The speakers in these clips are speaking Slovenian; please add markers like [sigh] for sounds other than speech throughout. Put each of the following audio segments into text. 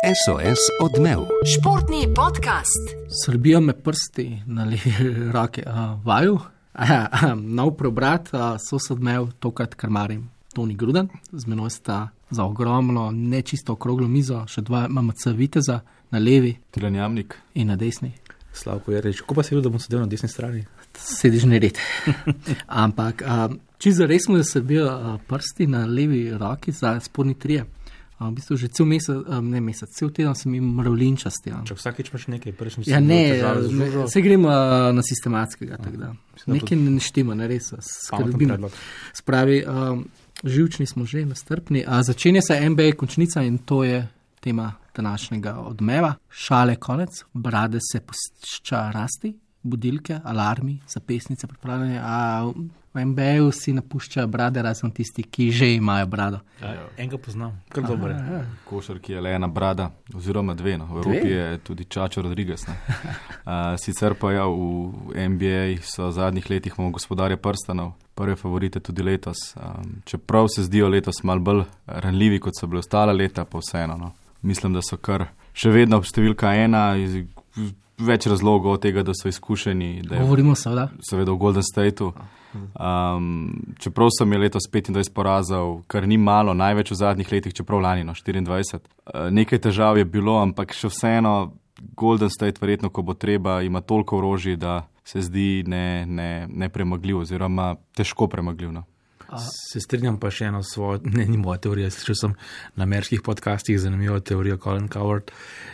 SOS odmev. Športni podcast. Srbijo me prsti na levi [laughs] roki, uh, vaju. Aha, nov preobrat, uh, so se odmev, tokrat krmarim Toni Gruden, z menoj sta za ogromno, nečisto okroglo mizo, še dva MMC viteza na levi Tiranjamnik. in na desni. Slavko je reč, kako pa si videl, da bom sedel na desni strani? Sediš nered. [laughs] Ampak, uh, čisto res smo, da se bijo uh, prsti na levi roki za spodnji trije. Uh, v bistvu že cel mesec, um, ne mesec, cel teden sem jim mravlinčasti. Ja. Če vsakeč imaš nekaj, prejšnji Ja, ne, ne se gremo uh, na sistematskega. da Nekaj ne štima, ne res. Skrbim. predlog. Spravi, um, živčni smo že nastrpni. A začenja se NBA končnica in to je tema današnjega odmeva. Šale konec, brade se pušča rasti, budilke, alarmi, zapestnice pripravljene. A v NBA-ju si napuščajo brade, razen tisti, ki že imajo brado. Enega poznam, kar dobro je. Košar, ki je le ena brada, oziroma dve. No. V Evropi je tudi Čačo Rodriguez. ne. [laughs] Uh, sicer pa ja, v NBA so v zadnjih letih imamo gospodarja prstanov, prve favorite tudi letos. Um, čeprav se zdijo letos mal bolj ranljivi, kot so bile ostale leta, pa vseeno. No. Mislim, da so kar še vedno številka ena. Iz, Več razlogov od tega, da so izkušeni, da je Govorimo seveda. seveda v Golden Stateu. Um, čeprav sem imel letos 25 porazov, kar ni malo, največ v zadnjih letih, čeprav lani no, 24. Uh, nekaj težav je bilo, ampak še vseeno Golden State, verjetno, ko bo treba, ima toliko orožij, da se zdi ne, ne, nepremagljiv, oziroma težko premagljiv. No. Se strinjam pa še eno svojo, [laughs] ne, ni moja teorija, slišal sem na ameriških podcastih zanimivo teorijo Colin Coward,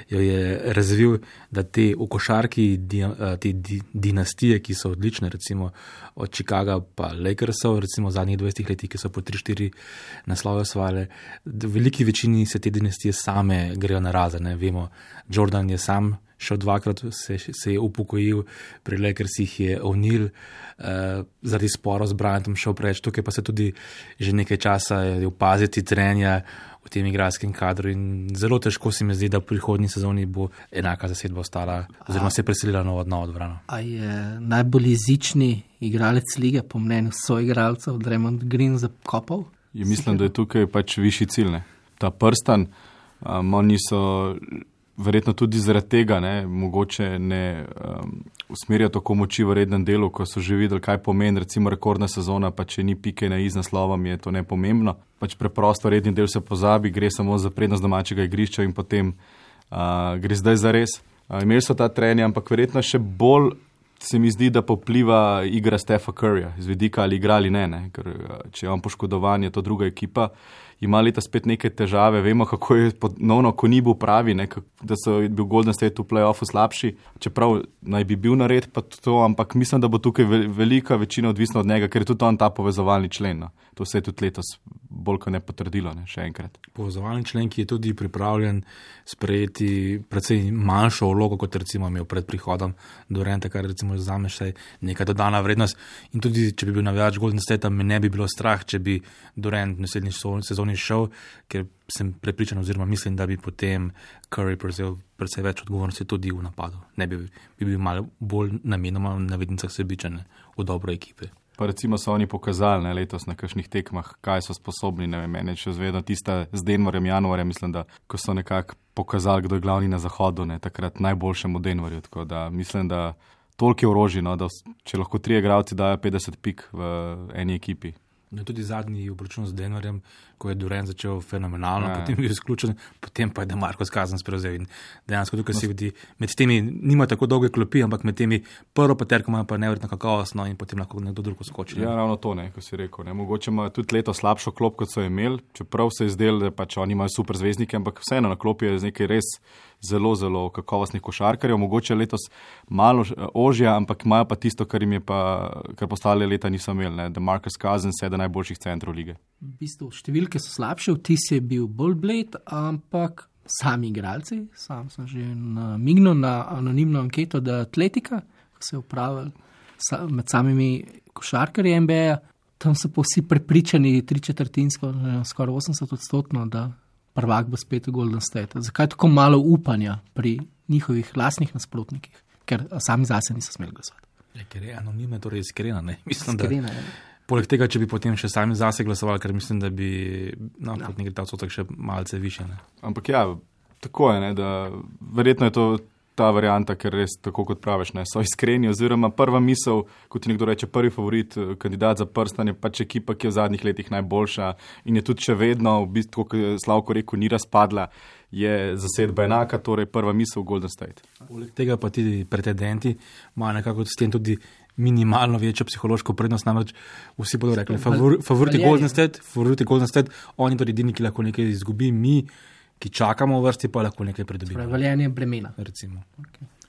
jo je razvil, da te v košarki, di, te di, dinastije, ki so odlične, recimo od Chicaga pa Lakersov, recimo v zadnjih 20 letih, ki so po 3-4 naslove osvale, v veliki večini se te dinastije same grejo na razen, vemo, Jordan je sam šel dvakrat, se, se je upokojil, pri Lakersih je O'Neill uh, zaradi spora z Bryantom šel preveč, tukaj pa se tudi že nekaj časa je opaziti trenja v tem igralskem kadru in zelo težko se mi zdi, da v prihodnji sezoni bo enaka zasedba ostala oziroma se je preselila nova nova dvorana. A je najbolj jezični igralec lige, po mnenju soigralcev, Dremond Green zakopal? In mislim, da je tukaj pač višji cilj. Ne. Ta prstan, um, oni so verjetno tudi zaradi tega, ne, mogoče ne um, usmerjajo tako moči v rednem delu, ko so že videli, kaj pomeni, recimo rekordna sezona, pa če ni pike na iz naslovom, je to nepomembno. Pač preprosto redni del se pozabi, gre samo za prednost domačega igrišča in potem uh, gre zdaj za res. Uh, imeli so ta trenja, ampak verjetno še bolj. Se mi zdi, da popliva igra Stefa Curryja, z vidika ali igra ali ne, ne. Ker uh, če je on poškodovan, je to druga ekipa. Ima leta spet neke težave, vemo, kako je ponovno, ko ni bil pravi, ne, da so bil Golden State v playoffu slabši, čeprav naj bi bil nared, pa to, ampak mislim, da bo tukaj ve- velika večina odvisna od njega, ker je tudi on ta povezovalni člen. No. To se je tudi letos bolj kot ne potrdilo, ne, še enkrat. Povezovalni člen, ki je tudi pripravljen sprejeti precej manjšo vlogo, kot recimo imel pred prihodom do Renta, kar recimo za me še neka dodana vrednost. In tudi, če bi bil navijač Golden State, me ne bi bilo strah, če bi Durant v naslednji sezoni šel, ker sem prepričan, oziroma mislim, da bi potem Curry prevzel precej več odgovornosti tudi v napadu. Ne bi, bi bil malo bolj namenoma na vednicah sebičen v dobro ekipe. Pa recimo so oni pokazali ne, letos na kakšnih tekmah, kaj so sposobni. Ne vem, meni še zvedno tista z Denverjem, januarjem, mislim, da ko so nekako pokazali, kdo je glavni na zahodu, ne, takrat najboljšemu Denverju. Tako da mislim, da toliko je orožij, no, da če lahko tri igralci dajo 50 pik v eni ekipi. No, tudi zadnji obračun z Denverjem, ko je Duren začel fenomenalno, Ja. potem je bil izključen, potem pa je Demarko skazan prevzel. In dejansko tukaj se vidi, med temi nima tako dolge klopi, ampak med temi prvo peterko ima pa nevrjetno kakovostno in potem lahko nekdo drug skoči. Ja, ravno to, ne, ko si rekel. Ne. Mogoče imajo tudi leto slabšo klop, kot so imeli, čeprav se je zdelo, da pač oni imajo super zvezdnike, ampak vseeno na klopi je nekaj res zelo, zelo kakovostnih košarkarjev. Mogoče letos malo eh, ožja, ampak imajo pa tisto, kar jim je pa, kar postale leta niso imeli. Ne. Da Marcus Cousins je eden najboljših centrov lige. V bistvu številke so slabše, vtis je bil bolj bled, ampak sami igralci, sam sem že namignil na anonimno anketo, da Atletika, ko se je upravil sa, med samimi košarkarji NBA, tam so pa vsi prepričani, tri četrtinsko, skoraj 80 odstotno, da prvak bo spet Golden State. Zakaj tako malo upanja pri njihovih lasnih nasprotnikih, ker sami zase niso smeli glasovati. Ja, ker je anonimna, torej iskrena. Ne? [laughs] Mislim, da, Iskrena, ja. poleg tega, če bi potem še sami zase glasovali, ker mislim, da bi no, ja. nekaj ta odstotek še malce više. Ne? Ampak ja, Tako je, ne, da verjetno je to ta varianta, ker res tako kot praviš, ne, so iskreni. Oziroma, prva misel, kot ti nekdo reče, prvi favorit, eh, kandidat za prstanje, pač ekipa, ki je v zadnjih letih najboljša in je tudi še vedno, v bistvu, kot je Slavko rekel, ni razpadla, je zasedba enaka, torej prva misel Golden State. Poleg tega pa ti pretendenti imajo nekako s tem tudi minimalno večjo psihološko prednost. Namreč vsi bodo rekli, favor, favoriti. Golden State, favoriti Golden State, oni torej edini, ki lahko nekaj izgubi, mi, ki čakamo v vrsti, pa lahko nekaj pridobimo. Prevaljenje bremena. Recimo.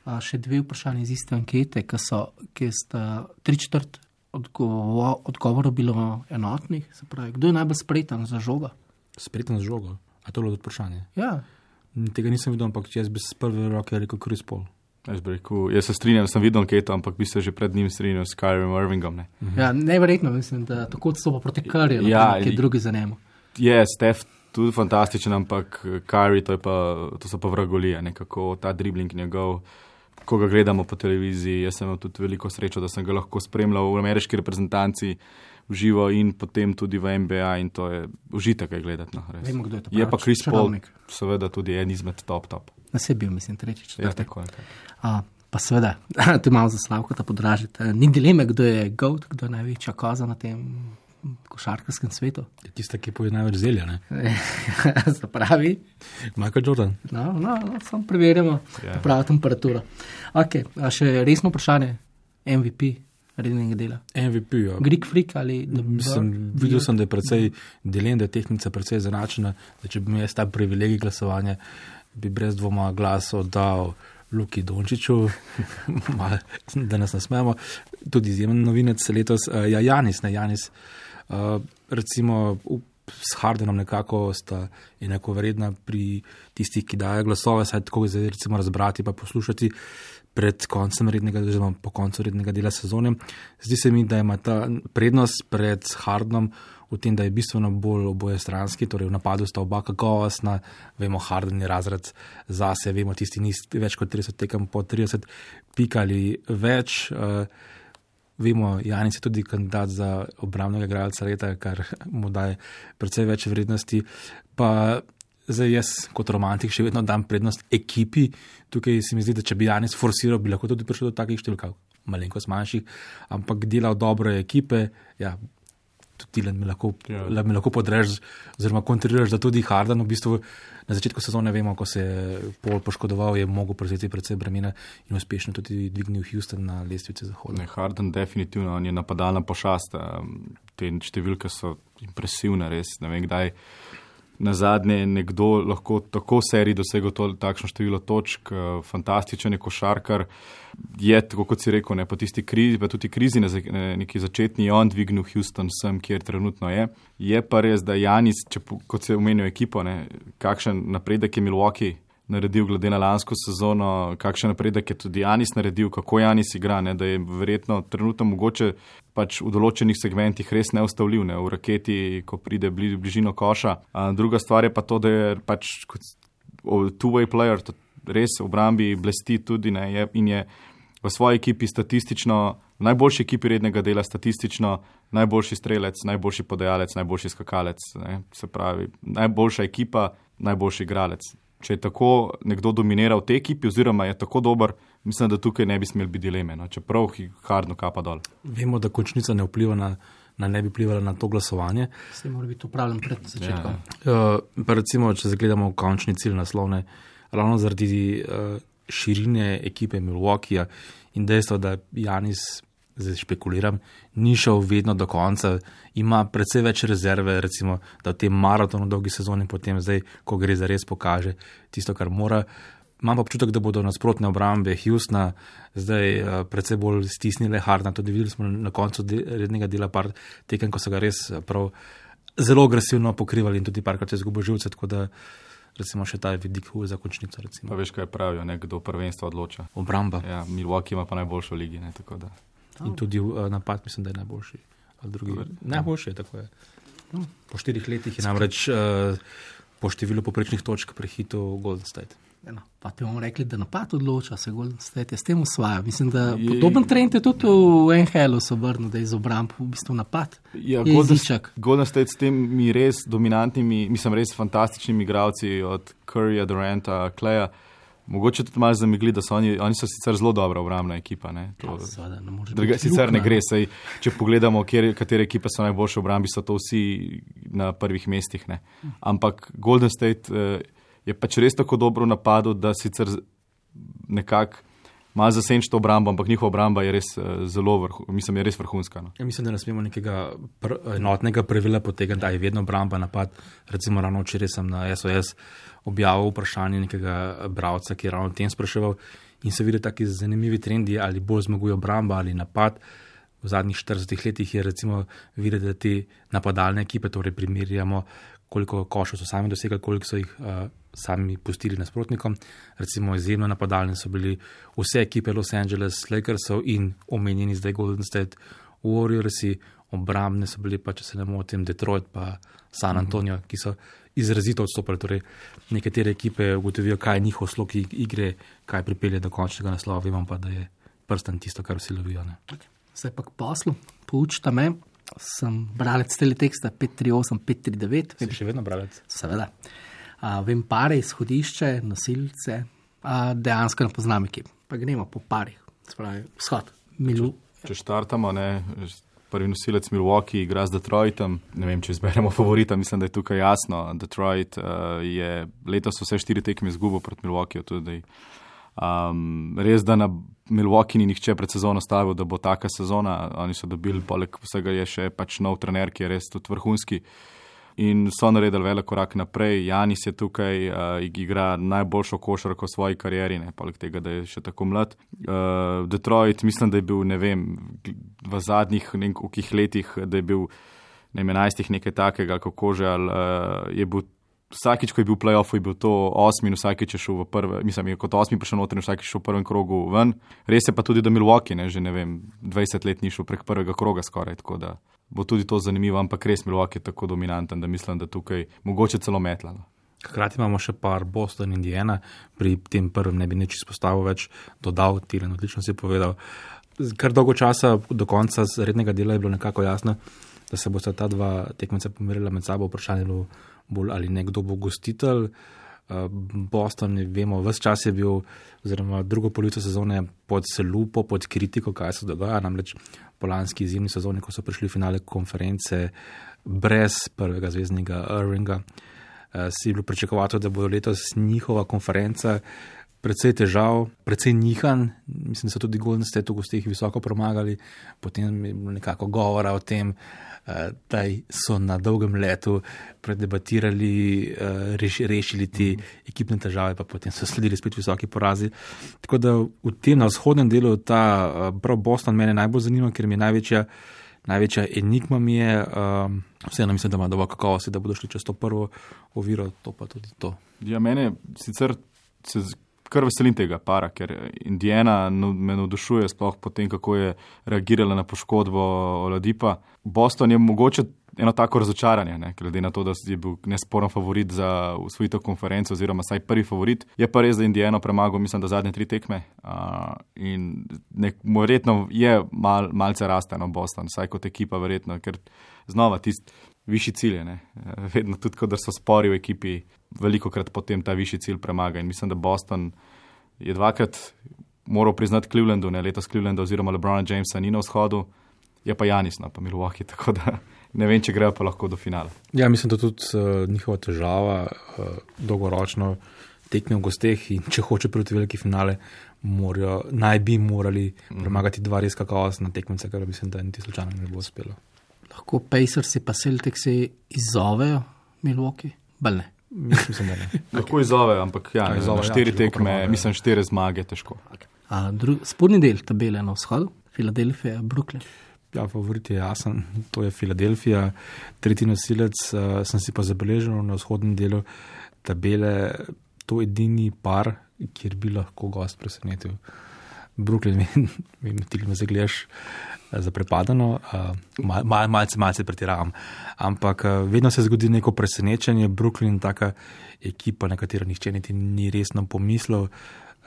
A, še dve vprašanje iz iste ankete, ki so, ki sta tri četrt odgovo, odgovorov bilo enotnih. Pravi, kdo je najbolj spreten za žogo? Spreten z žogo. A to je bilo vprašanje. Ja, Tega nisem videl, ampak jaz bi z prve roke rekel Chris Paul. Jaz, rekel, jaz se strinjam, sem videl anketo, ampak bi se že pred njim strinjal s Kyrie Irvingom. Ne. ja neverjetno mislim, da tako odstopa proti karju, Ja, ja, ki in- drugi za njemu. Je, Stef tudi fantastičen, ampak Kyrie, to, je pa, to so pa vragolije, nekako ta dribling njegov. Ko ga gledamo po televiziji, jaz sem imel tudi veliko srečo, da sem ga lahko spremljal v ameriški reprezentanci v živo in potem tudi v NBA in to je užitek je gledati. No, res. Vemo, kdo je to je pa pravi Chris Paul, čarovnik. seveda tudi en izmed top top. Na sebi bil, mislim, tretjič. Ja, četrti. tako, tako. A, pa seveda, [laughs] tu malo za slavko, da podražite. Ni dileme, kdo je GOAT, kdo je največja koza na tem košarkarskem svetu. Je tista, ki poje največ zelja. Ne? [laughs] Se pravi, Michael Jordan. no, no, no samo preverjamo Ja. yeah. pravo temperaturo. Okay, a še resno vprašanje, MVP rednega dela. MVP. Ja. Greek freak ali Mislim, Bird? videl sem, da je precej delen, da je tehnica precej zanačena. Da če bi imel ta privilegij glasovanja, bi brez dvoma glas oddal Luki Dončiću, [laughs] da nas nasmejamo. Tudi izjemen novinec letos, uh, ja, Janis, ne Janis. Uh, recimo v, s Hardenom nekako sta enako vredna pri tistih, ki dajo glasove, saj tako zdaj recimo razbrati pa poslušati pred koncem rednega, oziroma po koncu rednega dela sezone. Zdi se mi, da ima ta prednost pred Hardenom v tem, da je bistveno bolj oboje stranski, torej v napadu sta oba kakovostna, vemo, Harden je razred zase, vemo, tisti ni več kot 30 tekem po 30 pik ali več. Uh, Vemo, Janis je tudi kandidat za obramnega igralca leta, kar mu daje precej več vrednosti. Pa zdaj jaz kot romantik še vedno dam prednost ekipi. Tukaj se mi zdi, da če bi Janis forsiral, bi lahko tudi prišel do takih številk, malenkost manjših, ampak delal dobre ekipe. Ja, tudi ti mi lahko, Ja. ja. lahko podreš, oziroma kontriraš, da tudi Harden v bistvu na začetku sezone vemo, ko se je Pol poškodoval, je mogel prevzeti predvsej bremena in uspešno tudi dvignil Houston na lestvici zahoda. Ne, Harden definitivno je napadalna pošast. Te številke so impresivne, res. Ne vem, kdaj na zadnje nekdo lahko tako v seriji dosegel to, takšno število točk, uh, fantastičen je košarkar. Je, tako kot si rekel, ne, po tisti krizi, pa tudi krizi, na neki začetni, on dvignil Houston sem, kjer trenutno je. Je pa res, da Janis, če, kot se je omenil ekipo, ne, kakšen napredek je Milwaukee naredil glede na lansko sezono, kakšen napredek je tudi Janis naredil, kako Janis igra, ne, da je verjetno trenutno mogoče pač v določenih segmentih res neustavljiv, ne, v raketi, ko pride bli, v bližino koša. A, druga stvar je pa to, da je pač kot two-way player, res v obrambi blesti tudi ne, je, in je v svoji ekipi statistično, v najboljši ekipi rednega dela statistično, najboljši strelec, najboljši podajalec, najboljši skakalec. Ne, se pravi, najboljša ekipa, najboljši igralec. Če je tako nekdo dominiral v tej ekipi, oziroma je tako dober, mislim, da tukaj ne bi smeli biti dileme, no, čeprav jih hardno kapa dol. Vemo, da končnica ne vpliva na, na ne bi vplivala na to glasovanje. Se mora biti upravljen pred začetkom. Ja. Uh, pa recimo, če zagledamo končni cilj naslovne, ravno zaradi uh, širine ekipe Milwaukeeja in dejstva, da Janis, zdaj špekuliram, ni šel vedno do konca, ima precej več rezerve, recimo, da v tem maratonu dolgi sezoni potem zdaj, ko gre za res pokaže tisto, kar mora. Imam pa občutek, da bodo nasprotne obrambe Houstona zdaj uh, precej bolj stisnile Hardna. Tudi videli smo na koncu de rednega dela par tekem, ko so ga res eh, prav zelo agresivno pokrivali in tudi parkrat je izgubil živce, tako da recimo še ta vidik huj za končnico. Pa Recimo. veš, kaj pravijo, ne, kdo prvenstvo odloča. Obramba ja. Milwaukee ima pa najboljšo v ligi. Ne, da. in tudi uh, napad mislim, da je najboljši. Drugi, najboljši je tako. Je. Po štirih letih je namreč uh, po številu poprečnih točk prehitil Golden State. Eno, pa ti bomo rekli, da napad odloča, se Golden State je s tem usvaja. Mislim, da Je- podoben trend je tudi v NHL-u se obrnil, da je iz obramb v bistvu napad. Ja, Golden, jeziček. Golden State s temi res dominantnimi, mislim, res fantastičnimi igralci, od Curryja, Duranta, Kleja. Mogoče tudi malo zamigli, da so oni, oni so sicer zelo dobra obrambna ekipa. Ne, to, Seveda, ne moreš Druga, sicer ne luknja. gre, sej, če pogledamo, kjer, katere ekipe so najboljše v obrambi, so to vsi na prvih mestih. Ne. Ampak Golden State eh, je pač res tako dobro v napadu, da sicer nekako malo zasenčito obrambo, ampak njihova obramba je res eh, zelo vrhu, mislim, je res vrhunska. No. Ja, mislim, da ne smemo nekega pr enotnega pravila potegniti, da je vedno obramba napad. Recimo, ravno včeraj sem na SOS objavil vprašanje nekega bralca, ki je ravno o tem spraševal in se vidi taki zanimivi trendi, ali bolj zmaguje obramba ali napad. V zadnjih 40 letih je recimo videti, da te napadalne ekipe, torej primerjamo, koliko košov so sami dosegali, koliko so jih uh, sami pustili nasprotnikom. Recimo izjemno napadalne so bili vse ekipe Los Angeles, Lakersov in omenjeni zdaj Golden State Warriorsi, obrambne so bili pa, če se ne motim, Detroit pa San Antonio, ki so izrazito odstopili. Torej, nekatere ekipe ugotovijo, kaj je njihov slog ig- igre, kaj pripelje do končnega naslova, vemo pa, da je prsten tisto, kar vsi lovijo. Ne. Zdaj pa k poslu, poučta me, sem bralec teleteksta 538, 539, Si še vedno bralec? seveda. A, vem pare, izhodišče, nosilce, dejansko ne poznam ekip. Pa gremo po parih, spravi vzhod, milu. Če štartamo, ne, prvi nosilec Milwaukee igra z Detroitom. Ne vem, če izberemo favorita, mislim, da je tukaj jasno. Detroit uh, je letos vse štiri tekme izgubil proti Milwaukeeju. Tudi. Um, res, da na Milwaukee ni nihče pred sezono stavil, da bo taka sezona. Oni so dobili, poleg vsega je še pač nov trener, ki je res tudi vrhunski. In so naredili velik korak naprej. Janis je tukaj, uh, igra najboljšo košarko v svoji karieri, ne, poleg tega, da je še tako mlad. Uh, Detroit, mislim, da je bil, ne vem, v zadnjih nekih letih, da je bil ne vem, enajstih nekaj takega, kako že, ali uh, je bil. Vsakič, ko je bil v playoffu, je bil to osmi, in vsakič je šel v prvi, mislim, je kot osmi prišel noter in vsakič šel v prvem krogu ven. Res je pa tudi, da Milwaukee, ne, že ne vem, 20 let ni šel prek prvega kroga skoraj, tako da bo tudi to zanimivo, ampak res Milwaukee je tako dominanten, da mislim, da tukaj mogoče celo metlano. Hkrati imamo še par Boston in Indiana, pri tem prvem ne bi nič izpostavil več, dodal, Tiren, odlično si povedal. Kar dolgo časa do konca rednega dela je bilo nekako jasno, da se bosta ta dva tekmeca pomerila med sabo, vprašanje je bilo bolj ali ne, kdo bo gostitelj. Boston, vemo, vse čas je bil, oziroma drugo polovico sezone pod lupo, pod kritiko, kaj se dogaja. Namreč po lanski izjemni sezoni, ko so prišli v finale konference brez prvega zvezdnega Irvinga, uh, si bilo pričakovati, da bo letos njihova konferenca precej težav, precej nihan. Mislim, da so tudi Golden State v gostih visoko premagali, potem je bilo nekako govora o tem, da so na dolgem letu predebatirali, uh, reš, rešili te ekipne težave, pa potem so sledili spet visoki porazi. Tako da v tem na vzhodnem delu ta uh, prav Boston mene najbolj zanima, ker mi je največja. Največja enigma mi je, um, vseeno mislim, da ima dovolj kakovosti, da bodo šli čez to prvo oviro, to pa tudi to. Ja, mene sicer se kar veselim tega para, ker Indiana no- me navdušuje, sploh potem, kako je reagirala na poškodbo Oladipa. Boston je mogoče eno tako razočaranje, ne, glede na to, da je bil nesporen favorit za usvojitev konference, oziroma saj prvi favorit. Je pa res, da je Indiana premagal, mislim, da zadnje tri tekme. Uh, in nek, verjetno je mal, malce rasteno Boston, saj kot ekipa, verjetno, ker znova tisti višji cilj. Ne? [laughs] Vedno tudi, ko so spori v ekipi, veliko krat potem ta višji cilj premaga. In mislim, da Boston je dvakrat moral priznati Clevelandu, ne letos Clevelandu oziroma Lebrona Jamesa ni na vzhodu, je pa Janis, no pa Milwaukee, [laughs] tako da ne vem, če grejo pa lahko do finala. Ja, mislim, da tudi uh, njihova težava uh, dolgoročno tekme v gosteh in če hoče proti veliki finale, morajo, naj bi morali premagati dva res kakovostna tekmeca, kar mislim, da niti slučajno ne bo uspelo. Lahko Pacersi pa Celticsi izzovejo Milwaukee, bal ne. Mislim, da ne. [laughs] Lahko izzovejo, ampak ja, Ja, ja, izzovejo, na ja, štiri lahko tekme, premagajo. mislim, štiri zmage, težko. A, dru, spodnji del tabele na vzhodu, Filadelfija, Brooklyn. Ja, favorit je jasen, to je Filadelfija, tretji nosilec, uh, sem si pa zabeležil na vzhodnem delu tabele, to je edini par, kjer bi lahko gost presenetil. Brooklyn, [laughs] vem, ti me zagledaš. zaprepadeno, uh, mal, mal, malce, malce pretiravam. Ampak uh, vedno se zgodi neko presenečenje, Brooklyn, taka ekipa, na katero nihče niti ni resno pomislil.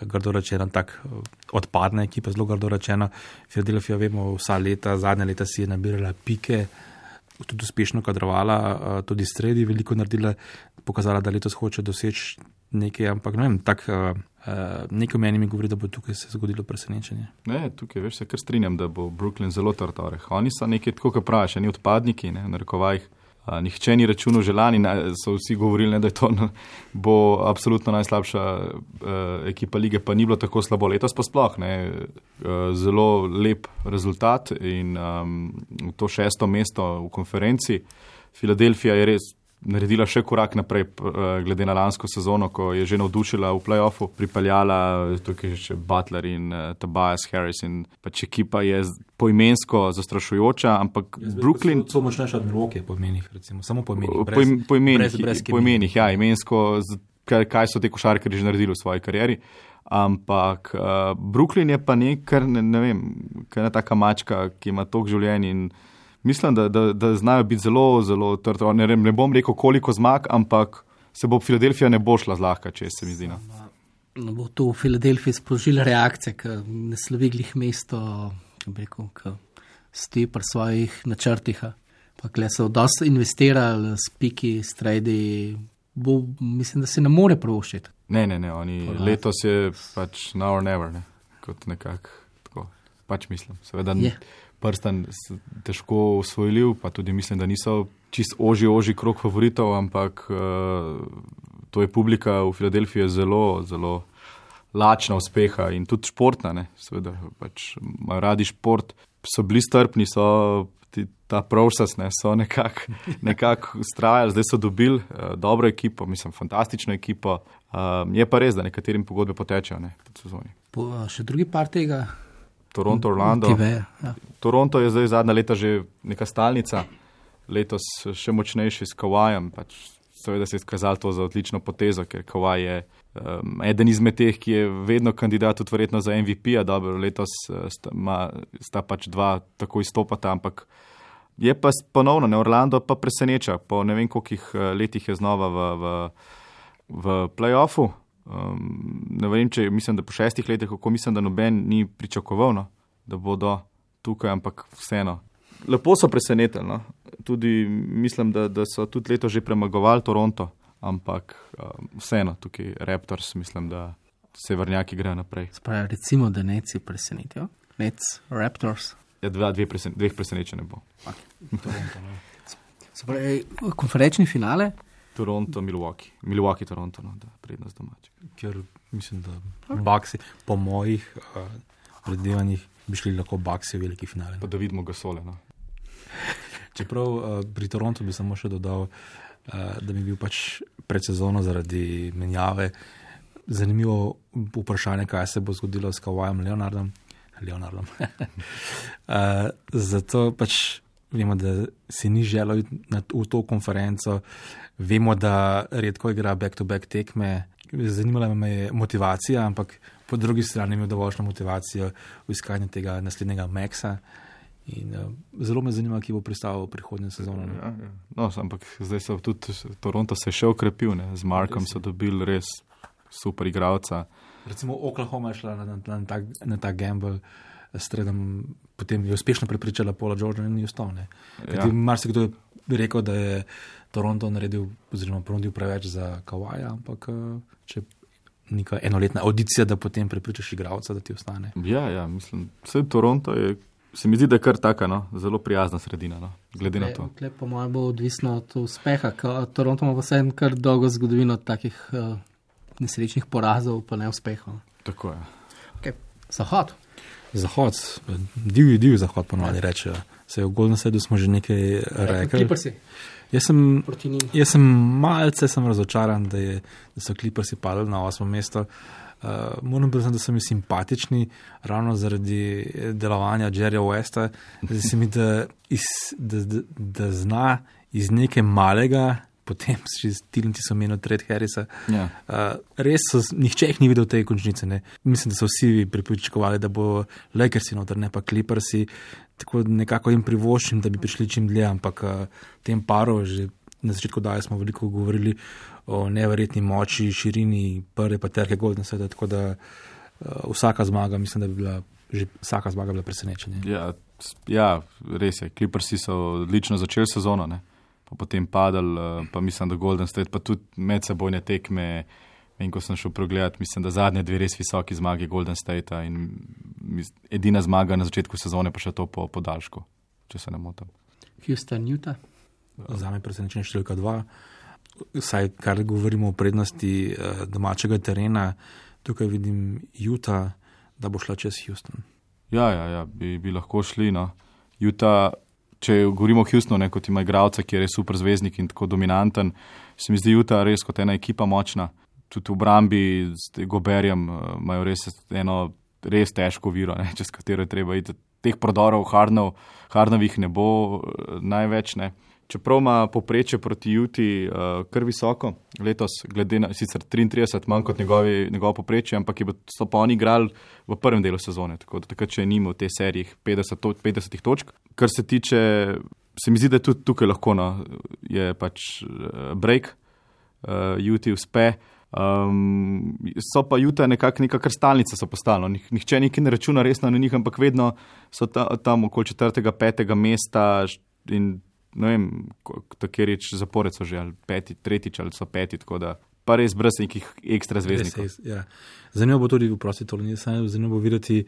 Grdo rečeno, tako odpadna ekipa, zelo grdo rečeno. Filadelfija, vemo, vsa leta, zadnja leta si je nabirala pike, tudi uspešno kadrovala, tudi sredi veliko naredila, pokazala, da letos hoče doseči nekaj, ampak ne vem, tako uh, nekaj meni mi govori, da bo tukaj se zgodilo presenečenje. Ne, tukaj veš, se kar strinjam, da bo Brooklyn zelo trtoreh. Oni so nekaj, tako kot praviš, ni odpadniki, ne, na rekovajih. Uh, nihče ni računal želani, so vsi govorili, ne, da je to no, bo absolutno najslabša uh, ekipa lige, pa ni bilo tako slabo letos, pa sploh ne. Uh, zelo lep rezultat in um, to šesto mesto v konferenci. Filadelfija je res naredila še korak naprej, eh, glede na lansko sezono, ko je že navdušila v playoffu, pripeljala tukaj še Butler in uh, Tobias Harris. In pač ekipa je poimensko zastrašujoča, ampak ja, Brooklyn. To močnejša od Milwaukee, po imenih, recimo, samo po imenih. Po, po imenih, brez, brez po imenih ja, imensko, kaj, kaj so te košarkari že naredili v svoji karieri. Ampak uh, Brooklyn je pa nekaj, ne, ne vem, kaj je taka mačka, ki ima toliko življenja mislim, da, da, da znajo biti zelo, zelo trdi. Ne, ne bom rekel, koliko zmag, ampak se bo Filadelfija ne bo šla zlahka, če se mi zdi. No. No, bo to v Filadelfiji sprožila reakcije, ki ne slovi glih mesto, ki stoji pri svojih načrtih. Pa kle so dosti investirali, spiki, stredi. Bo, mislim, da se ne more provošiti. Ne, ne, ne, oni Podat. letos je pač now or never, ne, kot nekako tako. Pač mislim, seveda. Yeah prstan težko usvojil, pa tudi mislim, da niso čist oži, oži krok favoritov, ampak uh, to je publika v Filadelfiji zelo, zelo lačna uspeha in tudi športna, ne, seveda, pač radi šport, so bili strpni, so ti, ta process, ne, so nekako [laughs] nekak ustrajali, zdaj so dobili uh, dobro ekipo, mislim, fantastično ekipo. Uh, je pa res, da nekaterim pogodbe potečejo ne, pod sezoni. Po, še drugi par tega Toronto, Orlando. Kive, ja. Toronto je zdaj zadnja leta že neka stalnica, letos še močnejši s Kawajem. Pač seveda se je izkazalo to za odlično potezo, ker Kawaj je um, eden izmed teh, ki je vedno kandidat, tudi verjetno za MVP. -a. Dobro, letos uh, sta, ma, sta pač dva tako izstopata, ampak je pa ponovno, ne Orlando pa preseneča. Po ne vem koliko uh, letih je znova v, v, v playoffu. Um, ne vem, če mislim, da po šestih letih, kako mislim, da noben ni pričakoval, no, da bodo tukaj, ampak vseeno. Lepo so presenetili. No. Tudi mislim, da, da so tudi leto že premagovali Toronto, ampak um, vseeno tukaj Raptors, mislim, da severnjaki grejo naprej. Spravi, recimo, da neci presenetijo, nec Raptors. Ja, dva, dve presen, dveh presenečenj ne bo. Spravi, konferenčni finale. Toronto, Milwaukee, Milwaukee, Toronto, no, da prednost domač. Ker mislim, da Baksi, po mojih uh, predvidevanjih, bi šli lahko Baksi v veliki finale. Pa da vidimo ga sole. No. Čeprav uh, pri Torontu bi samo še dodal, uh, da bi bil pač pred sezono zaradi menjave zanimivo vprašanje, kaj se bo zgodilo s Kawajem Leonardom. Leonardom. uh, [laughs] zato pač vemo, da si ni želel iti v to konferenco, vemo, da redko igra back-to-back tekme. Zanimala me je motivacija, ampak po drugi strani imel dovoljšno motivacijo v iskanju tega naslednjega Maxa. In, uh, zelo me zanima, ki bo pristal v prihodnje sezono. Ja, ja. No, ampak zdaj so tudi Toronto se še okrepil, ne? z Markom so dobili res super igralca. Recimo Oklahoma je šla na, na, na, ta, na ta gamble stredom, potem je uspešno prepričala Paula Georgea in ni ostal. Ja. Marsikdo je rekel, da je Toronto naredil, oziroma ponudil preveč za Kawaja, ampak eh, če neka enoletna audicija, da potem prepričaš igralca, da ti ostane. Ja, ja mislim, vse Toronto je. Se mi zdi, da je kar taka, no? zelo prijazna sredina. No? Glede na to. Klep, po mojem, bo odvisno od uspeha. Toronto ima vse en kar dolgo zgodovino takih uh, nesrečnih porazov, pa neuspehov. Tako je. Okay. Zahod. Zahod, divji, divji zahod, ponovadi ja. rečejo. Se v Golden Sedu smo že nekaj rekli. Jaz sem, jaz sem malce sem razočaran, da, je, da so kliprsi padli na osmo mesto. Uh, moram priznati, da so mi simpatični ravno zaradi delovanja Jerryja Westa. Zdi se mi, da, iz, da, da, da zna iz nekaj malega potem [laughs] še s Tilnici so menili Tred Harrisa. Ja. Uh, res so, nihče jih ni videl te končnice. Ne. Mislim, da so vsi pripričakovali, da bo Lakersi noter, ne pa Clippersi. Tako nekako jim privoščim, da bi prišli čim dlje, ampak uh, tem paru že na začetku daje smo veliko govorili o neverjetni moči, širini prve pa terke Golden State, tako da uh, vsaka zmaga, mislim, da bi bila že vsaka zmaga bila presenečenje. Ja, ja, res je. Clippersi so odlično začeli sezono, ne? Pa potem padali, eh, pa mislim, da Golden State, pa tudi medsebojne tekme. In ko sem šel pregledat, mislim, da zadnje dve res visoki zmagi Golden State in edina zmaga na začetku sezone, pa še to po podaljšku, če se ne motim. Houston, Utah. Za me je presenečenje številka dva. Saj, kar govorimo o prednosti eh, domačega terena, tukaj vidim Utah, da bo šla čez Houston. Ja, ja, ja bi, bi lahko šli. No. Utah, če govorimo o Houstonu, kot ima igralca, ki je res super zvezdnik in tako dominanten, se mi zdi Utah res kot ena ekipa močna. Tudi v obrambi s Goberjem eh, imajo res eno res težko viro, ne, [laughs] čez katero je treba iti. Teh prodorov, hardnov, hardnovih ne bo eh, največ. Ne. Čeprav ima poprečje proti Juti uh, kar visoko, letos, glede na sicer 33, manj kot njegovi, njegovo poprečje, ampak je so pa oni igrali v prvem delu sezone, tako da takrat še nimo v tej seriji 50, to, 50 točk. Kar se tiče, se mi zdi, da je tudi tukaj lahko, no, je pač uh, break, uh, Juti uspe. Um, so pa Juta nekako neka krstalnica so postalo. Nih, nihče nekaj ne računa resno na njih, ampak vedno so ta, tam okoli četrtega, petega mesta in ne vem, tako reč zapored so že ali peti, tretjič ali so peti, tako da pa res brez nekih ekstra zvezdnikov. Res, ja. Zanimivo bo tudi, prosti, to ni samo zanimivo videti.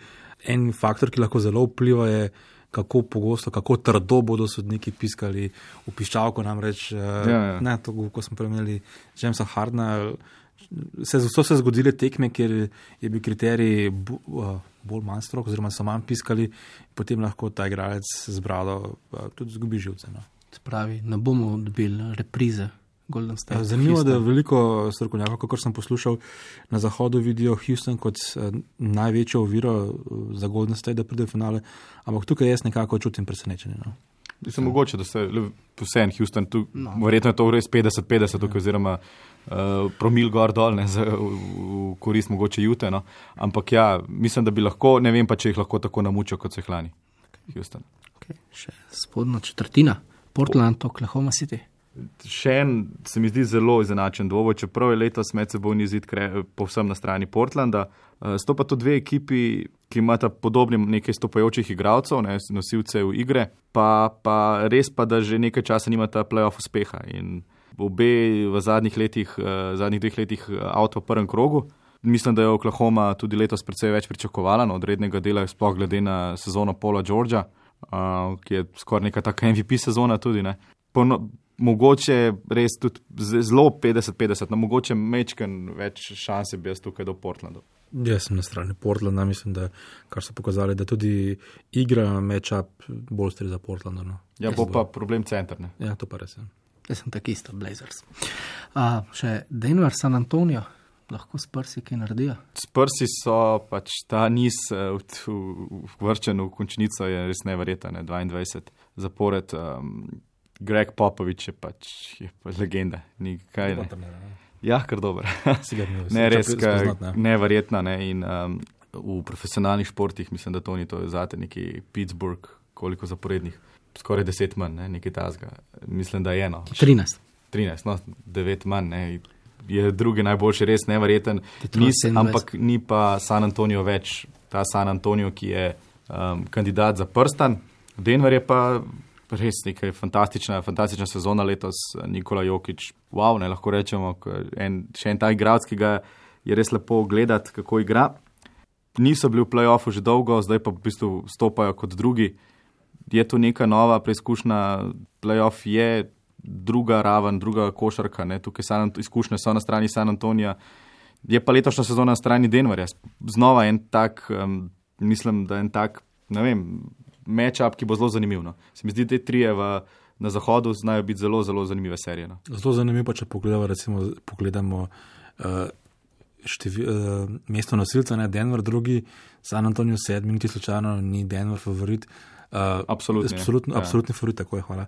En faktor, ki lahko zelo vpliva, je, kako pogosto, kako trdo bodo sodniki piskali v piščalko. Namreč, Ja, ja, ja. Ne, to, ko smo premeli Jamesa Hardna, se, so se zgodile tekme, kjer je bil kriterij bo, uh, bolj manj strok, oziroma so manj piskali, potem lahko ta igralec z brado uh, tudi zgubi živce. No. Se pravi, ne bomo dobili reprize Golden State. Ja, Zanimivo je, da veliko strokovnjakov, kot sem poslušal, na zahodu vidijo Houston kot eh, največjo oviro eh, za Golden State, da pride v finale, ampak tukaj jaz nekako čutim presenečenje. No. Mislim, mogoče, da se vse en Houston, tu, No. no. verjetno je to res 50-50, tukaj, oziroma uh, promil gor dol, ne, za, v, v korist mogoče Jute. No. Ampak ja, mislim, da bi lahko, ne vem pa, če jih lahko tako namučijo, kot so jih lani. Houston. Okay, še spodnja četrtina, Portland, Oklahoma City. Še en se mi zdi zelo izenačen dvoboj, čeprav je letos medsebojni zid kre- povsem na strani Portlanda. Eh, Sto pa to dve ekipi, ki imata podobne nekaj stopajočih igralcev, ne, nosilcev igre, pa, pa res pa, da že nekaj časa nimata playoff uspeha. In obe v zadnjih letih, eh, zadnjih dveh letih eh, avto v prvem krogu. Mislim, da je Oklahoma tudi letos precej več pričakovala no, od rednega dela, sploh glede na sezono Paula Georgea, uh, ki je skoraj neka taka MVP sezona tudi. Ne. Pono, mogoče res tudi zelo 50-50, no mogoče mečken več šanse bi jaz tukaj do Portlandu. Jaz sem na strani Portlanda, mislim, da kar so pokazali, da tudi igra matchup bolj stri za Portland. No. Ja, bo pa problem center. Ne. Ja, to pa res je. Jaz sem tako isto, Blazers. Uh, še Denver, San Antonijo, lahko s prsi kaj naredijo. Sprsi so pač ta niz eh, vrčen v končnico, je res neverjeten, ne, 22 zapored. Um, Greg Popovič je pač je pa legenda, ni kaj. Ne. Ja, kar ni [laughs] Ne, res, ka- ne. neverjetna. Ne? In, um, v profesionalnih športih mislim, da to ni to zate, neki Pittsburgh, koliko zaporednih, skoraj deset manj, ne? nekaj tazga. Mislim, da je eno. 13. 13, no, 9 manj. Ne? Je drugi najboljši, res neverjeten. Nis, 27. ampak ni pa San Antonijo več, ta San Antonijo, ki je um, kandidat za prstan. Denver je pa res nekaj fantastična, fantastična sezona letos, Nikola Jokič. Wow, ne lahko rečemo, en, še en ta igralec, ki ga je res lepo gledati, kako igra. Niso bili v playoffu že dolgo, zdaj pa v bistvu stopajo kot drugi. Je to neka nova preizkušnja, playoff je druga raven, druga košarka, ne? tukaj San, Ant- izkušnje so na strani San Antonija. Je pa letošnja sezona na strani Denverja. Znova en tak, um, mislim, da en tak, ne vem, matchup, ki bo zelo zanimiv. No. Se mi zdi, da te trije v, na zahodu znajo biti zelo, zelo zanimive serije. No. Zelo zanimivo, če pogledamo, recimo, pogledamo uh, števi, uh, mesto nosilca, ne Denver, drugi, San Antonijo sedmi, niti slučajno ni Denver favorit. Uh, Absolutni, ne. Absolutno, Ja. absolutni favorit, tako je, hvala.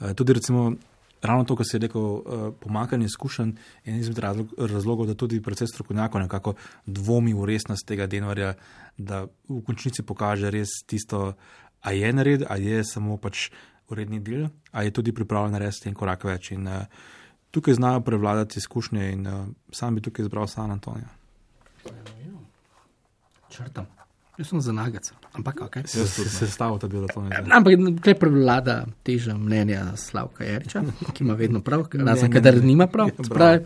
Uh, tudi recimo ravno to, kar si rekel, uh, pomankanje izkušenj en izmed razlog, razlogov, da tudi precej strokovnjakov nekako dvomi v resnost tega Denverja, da v končnici pokaže res tisto, a je nared, a je samo pač uredni del, a je tudi pripravljen narediti en korak več. In, uh, tukaj znajo prevladati izkušnje in uh, sam bi tukaj izbral San Antonijo. Črtam. Jaz sem za nagac, ampak ok. Se, se, se stavo, da bilo to nekaj. Ampak kaj prevlada teža mnenja Slavka Jariča, ki ima vedno prav, razen kadar nima prav. Ja, Spravi,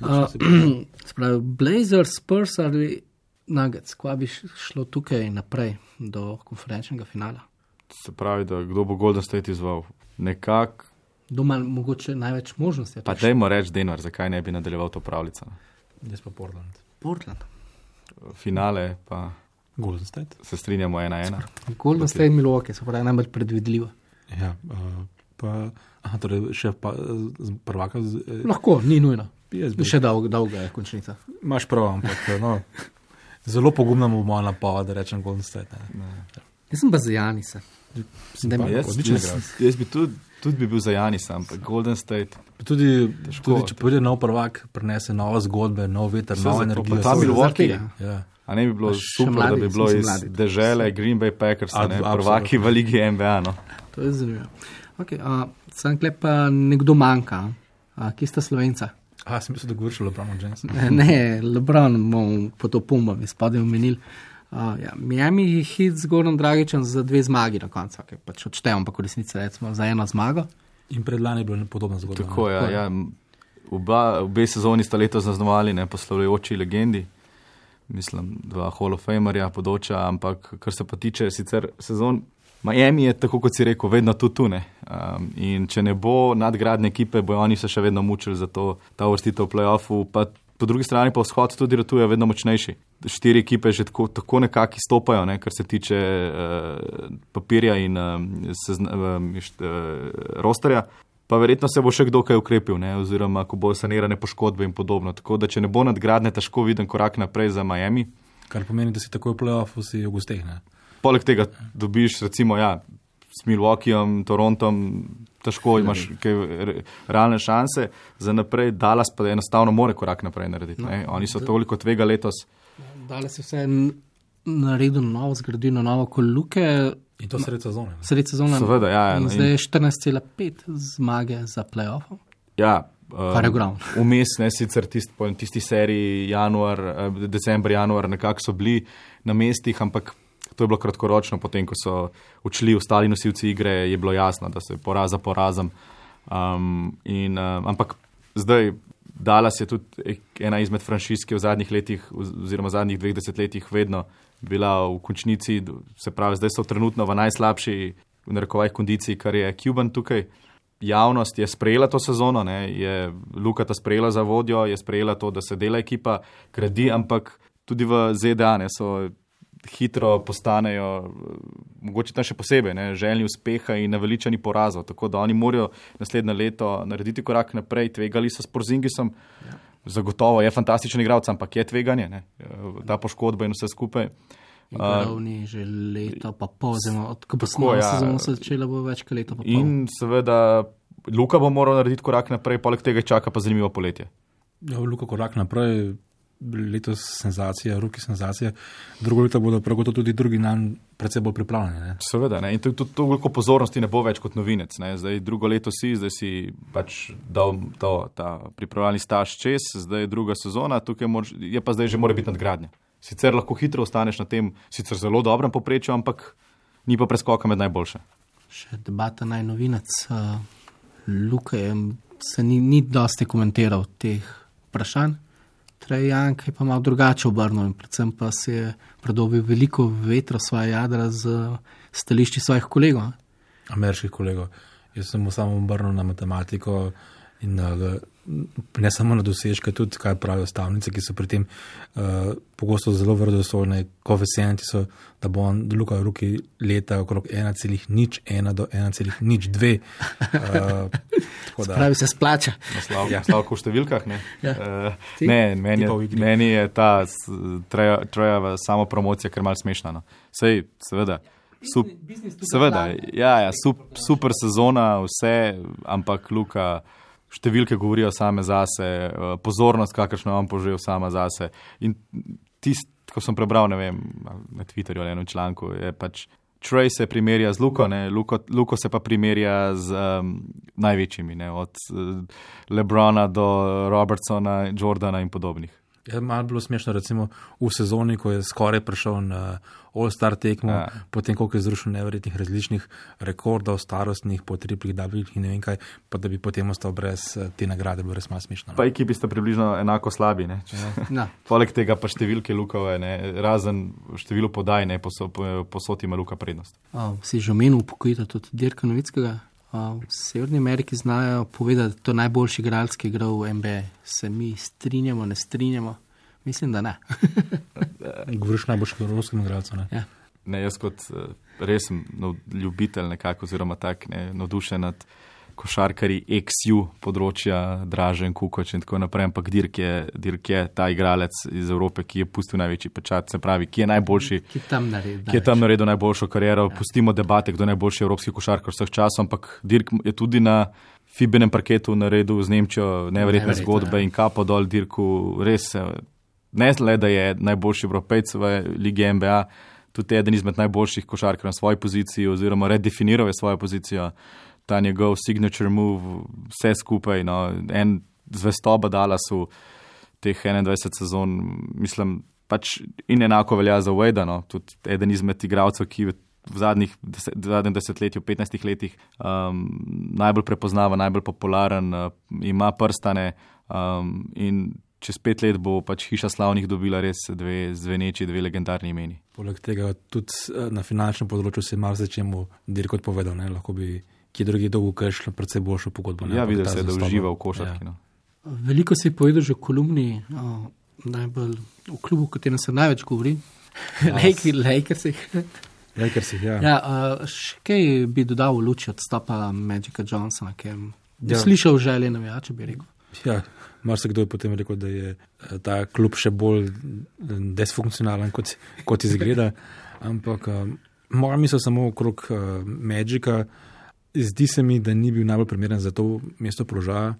uh, spravi, Blazers, Spurs ali Nuggets, kva bi šlo tukaj naprej do konferenčnega finala? Se pravi, da kdo bo Golden State izval. Nekako, Doma mogoče največ možnosti. pa dajmo reči, Denver, zakaj ne bi nadaljeval to pravljico. Jaz pa Portland. Portland. Finale pa Golden State. se strinjamo ena ena. Golden State Milwaukee, se pravi najbolj predvidljivo. Ja, uh, pa, aha, torej še pa, z prvaka. Z, eh, Lahko, ni nujno. Še dolg, dolga je končnica. Imaš prav, ampak no, zelo pogumno bo moja napoved, da rečem Golden State. Ne. Jaz sem pa za Janisa. Pa- Jaz, jaz, jaz bi tudi, tudi bi bil za Janis, ampak Golden State. Tudi, Težko. tudi če pride nov prvak, prinese nove zgodbe, nov veter, novo energijo. pa ta Vse- Milwaukee. Ja. A ne bi bilo super, mladi, da bi bilo iz mladi. dežele Green Bay Packers, Ab- ne, prvaki v Ligi NBA. No. To je zanimivo. Okay, uh, Sam klep pa nekdo manjka. Uh, kje sta slovenca? A, sem mislil, da govoriš o Lebronu Jamesu. Ne, ne Lebron bomo po to pumbo, izpadel omenil. Uh, ja, Miami hit z Gorom Dragičem za dve zmagi na koncu, ki pač odštevamo, pa v resnici recimo za eno zmago. In predlani je bila podobna zgodba. ne. Tako, ja, ja. Oba, obe sezoni sta letos zaznamovali poslovljajoči legendi. Mislim, dva Hall of Famerja, podoča, ampak kar se pa tiče sicer sezon, Miami je tako kot si rekel, vedno tu tune. Um, in če ne bo nadgradne ekipe, bojo oni se še vedno mučili za to, ta vrstitev v playoffu. Pa po drugi strani pa vzhod tudi ratuje vedno močnejši. Štiri ekipe že tako, tako nekako izstopajo, ne, kar se tiče uh, papirja in um, sezna, um, št, uh, rosterja. Pa verjetno se bo še kdo kaj ukrepil, ne? oziroma ko bo sanirane poškodbe in podobno. Tako da, če ne bo nadgradne, težko viden korak naprej za Miami. Kar pomeni, da si takoj v playoffu, si v gosteh. ne. Poleg tega dobiš, recimo, ja, s Milwaukeeom, Torontom, težko imaš kaj re, realne šanse, za naprej Dallas pa enostavno more korak naprej narediti. Ne? Oni so toliko tvega letos. Dale se vse n- naredil na novo, zgradil na novo koluke, In to sred sezone. ne. sred sezone. Seveda, ja, ja, In no, zdaj in- je 14,5 zmage za playoff. Ja, je ogromno. [laughs] Vmes, ne sicer tist, po tisti seriji, januar, eh, decembr, januar, nekako so bili na mestih, ampak to je bilo kratkoročno, potem ko so odšli ostali nosilci igre, je bilo jasno, da se poraz za porazom. Um, in, uh, ampak zdaj. Dallas je tudi ena izmed franšiz, ki je v zadnjih letih, oz- oziroma v zadnjih dveh desetletjih, vedno bila v končnici, se pravi, zdaj so trenutno v najslabši, v narekovajih, kondiciji, kar je Cuban tukaj. Javnost je sprejela to sezono, ne, je Luka ta sprejela za vodjo, je sprejela to, da se dela ekipa, gradi, ampak tudi v ZDA ne, so hitro postanejo, mogoče tam še posebej, ne, željni uspeha in naveličani porazov. Tako da oni morajo naslednje leto narediti korak naprej, tvegali so s Porzingisom. Zagotovo je fantastičen igralec, ampak je tveganje, ne, ta poškodba in vse skupaj. In Uh, že leto, pa pol, oziroma od ko bo smo ja. sezono se začela, bo več kot leto. In seveda Luka bo moral narediti korak naprej, poleg tega čaka pa zanimivo poletje. Ja, Luka korak naprej, letos senzacija, ruki senzacija, drugo leto bodo prav gotovo tudi drugi nam predvsej bolj pripravljeni. Ne? Seveda, ne? in tudi to, toliko pozornosti ne bo več kot novinec. Ne? Zdaj drugo leto si, zdaj si pač dal to, ta pripravljalni staž čez, zdaj je druga sezona, tukaj moraš, je pa zdaj že mora biti nadgradnja. Sicer lahko hitro ostaneš na tem, sicer zelo dobrem poprečju, ampak ni pa preskoka med najboljše. Še debata naj novinec. Uh, Luka je, se ni, ni dosti komentiral teh vprašanj. Trajan je pa malo drugače obrnil in predvsem pa si je predobil veliko vetra svoje jadra z stališči svojih kolegov. Ameriških kolegov. Jaz sem mu samo obrnil na matematiko in na, ne samo na dosežke, tudi kaj pravijo stavnice, ki so pri tem uh, pogosto zelo verodostojne. Koeficienti so, da bo on Luka v roki leta okrog 1,01 do 1,02. Uh, tako da- Pravi se splača. Naslov, ja. naslov v številkah. Ne, Ja. uh, Ti? ne meni, je, meni je ta Treja- Trejeva samo promocija, ker mal smešna. No. Sej, seveda, Sup, seveda, ja, ja, sup, super sezona, vse, ampak Luka, številke govorijo same zase, eh, pozornost, kakršno vam požejo sama zase. In tisto, ko sem prebral, ne vem, na Twitterju ali enem članku, je pač. Trey se primerja z Luko, Luko, Luko se pa primerja z um, največjimi, ne? od uh, Lebrona do Robertsona, Jordana in podobnih. Je malo bilo smešno, recimo v sezoni, ko je skoraj prišel na All-Star tekmo, ja. potem ko je zrušil neverjetnih različnih rekordov, starostnih, po triplih, dablih in ne vem kaj, pa da bi potem ostal brez eh, te nagrade, bilo res malo smešno. No. Pa ekipi sta približno enako slabi. Ja. [laughs] Poleg tega pa številke Lukove, ne? razen število podaj, ne posod ima Luka prednost. Oh, si že omenil upokojitev tudi Dirka Novickega? V Severni Ameriki znajo povedati, da je to najboljši igralec, ki je igral v NBA. Se mi strinjamo, ne strinjamo? Mislim, da ne. [laughs] Govoriš najboljši evropski igralec. Ne? Ja. ne, jaz kot eh, resen ljubitelj, nekako, oziroma tak, ne, navdušen nad košarkari XU področja, Dražen, Kukoč in tako naprej, ampak Dirk je, Dirk je ta igralec iz Evrope, ki je pustil največji pečat, se pravi, ki je najboljši, ki tam naredil, ki je tam naredil najboljšo kariero. Ja. Pustimo debate, kdo je najboljši evropski košarkar vseh časov, ampak Dirk je tudi na Fibenem parketu naredil z Nemčijo neverjetne zgodbe ja. in kapo dol Dirku, res ne le, da je najboljši evropejc v lige NBA. Tudi eden izmed najboljših košarkarjev na svoji poziciji, oziroma redefiniral je svojo pozicijo ta njegov signature move, vse skupaj. No, en zvestoba dala so teh 21 sezon, mislim, pač in enako velja za Wade, no, tudi eden izmed igralcev, ki v zadnjih deset, zadnjem desetletju, 15 letih um, najbolj prepoznava, najbolj popularen, uh, ima prstane um, in. Čez pet let bo pač hiša slavnih dobila res dve zveneči, dve legendarni imeni. Poleg tega tudi uh, na finančnem področju se je marsikaj dirko povedal, ne? lahko bi ki je drugi dolgo kršil, predvsem boljšo pogodbo. Ja, videl se, da uživa v košarki. Ja. No. Veliko si povedal že v kolumni, o, najbolj v klubu, o katerem se največ govori, [laughs] Lakersih. Lakersih, ja. ja še kaj bi dodal v luči odstopa Magica Johnsona, ki je ja. slišal želje navijače, bi rekel. Ja. Mar se kdo je potem rekel, da je eh, ta klub še bolj eh, desfunkcionalen, kot, kot izgleda. [laughs] Ampak um, moja misel samo okrog uh, Magica, uh, zdi se mi, da ni bil najbolj primeren za to mesto položaja.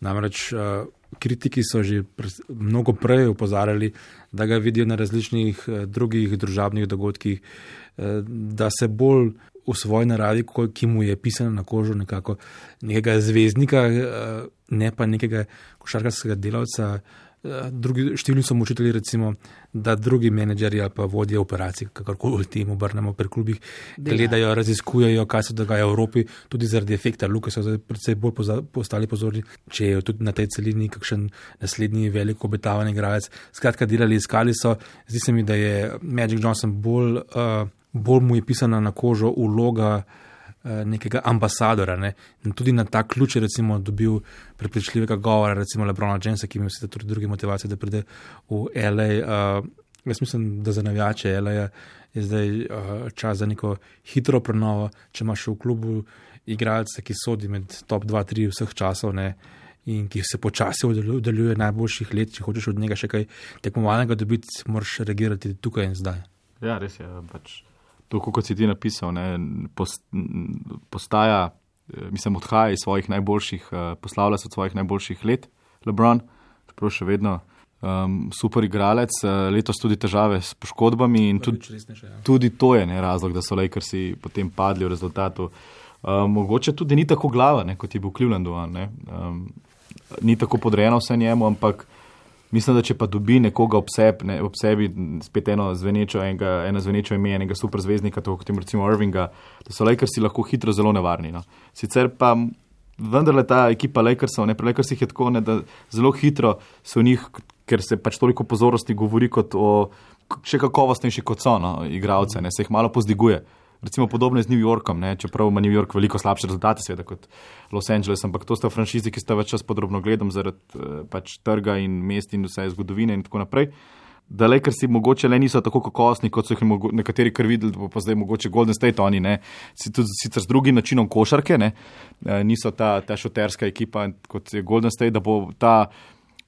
Namreč uh, kritiki so že pre, mnogo prej upozarjali, da ga vidijo na različnih uh, drugih družabnih dogodkih, uh, da se bolj v svoji naravi, ki mu je pisano na kožo, nekako nekega zvezdnika, ne pa nekega košarkarskega delavca. Drugi, številni so učitelji, recimo, da drugi menedžerji ali pa vodje operacij, kakorkoli tem obrnemo pri klubih, gledajo, raziskujejo, kaj se dogaja v Evropi, tudi zaradi efekta Luka so predvsej bolj poza, postali pozorni, če je tudi na tej celini kakšen naslednji velik obetavan igralec. Skratka, delali, iskali so, zdi se mi, da je Magic Johnson bolj, uh, bolj mu je pisana na kožo uloga. Eh, nekega ambasadora. Ne? In tudi na ta ključ je recimo, dobil prepričljivega govora, recimo Lebrona Jamesa, ki ima vse tudi druge motivacije, da pride v LA. Uh, eh, jaz mislim, da za navijače LA je zdaj uh, čas za neko hitro prenovo, če imaš v klubu igralce, ki sodi med top 2-3 vseh časov. Ne? In ki se počasi oddaljuje najboljših let, če hočeš od njega še kaj tekmovalnega dobiti, moraš reagirati tukaj in zdaj. Ja, res je. Pač tako kot si ti napisal, ne, postaja, eh, mislim, odhaja iz svojih najboljših, eh, poslavlja se od svojih najboljših let, Lebron, čeprav še vedno um, super igralec, eh, letos tudi težave s poškodbami in tudi, ja. tudi to je ne, razlog, da so Lakersi potem padli v rezultatu. Um, mogoče tudi ni tako glava, ne, kot je bil v Clevelandu, um, ni tako podrejeno vse njemu, ampak Mislim, da če pa dobi nekoga ob, seb, ne, ob sebi, spet eno zvenečo, enega, eno zvenečo ime, enega superzvezdnika, kot je recimo Irvinga, da so Lakersi lahko hitro zelo nevarni. No. Sicer pa vendarle ta ekipa Lakersov, ne pri Lakersih je tako, ne, da zelo hitro so v njih, ker se pač toliko pozornosti govori kot o še kakovostnejši kot so no, igravce, ne, se jih malo pozdiguje recimo podobno z New Yorkom, ne? čeprav ima New York veliko slabše rezultate, seveda kot Los Angeles, ampak to sta franšizi, ki sta več čas podrobno gledam zaradi uh, pač trga in mest in vse zgodovine in tako naprej. Da, le, ker si mogoče le niso tako kakovostni, kot so jih nekateri kar videli, pa zdaj mogoče Golden State, oni ne, sicer z drugim načinom košarke, ne, eh, niso ta, ta šoterska ekipa kot je Golden State, da bo ta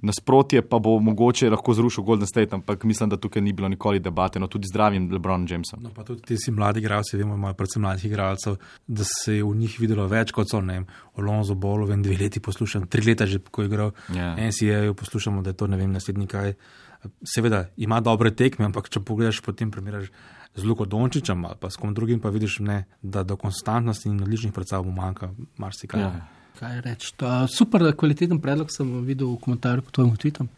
nasprotje pa bo mogoče lahko zrušil Golden State, ampak mislim, da tukaj ni bilo nikoli debate, no tudi zdravim LeBron Jamesom. No, pa tudi ti si mladi igralci, vemo, imajo predvsem mladih igralcev, da se je v njih videlo več kot so, ne vem, Alonso Bolo, vem, dve leti poslušam, tri leta že, ko je igral Ja. NCAA, poslušamo, da je to, ne vem, naslednji kaj. Seveda ima dobre tekme, ampak če pogledaš potem primerjaš z Luko Dončičem ali pa s kom drugim, pa vidiš, ne, da do konstantnosti in odličnih predstav mu manjka marsikaj. Ja. Kaj reči? To- Super, kvaliteten predlog sem videl v komentarju pod tvojim tweetom.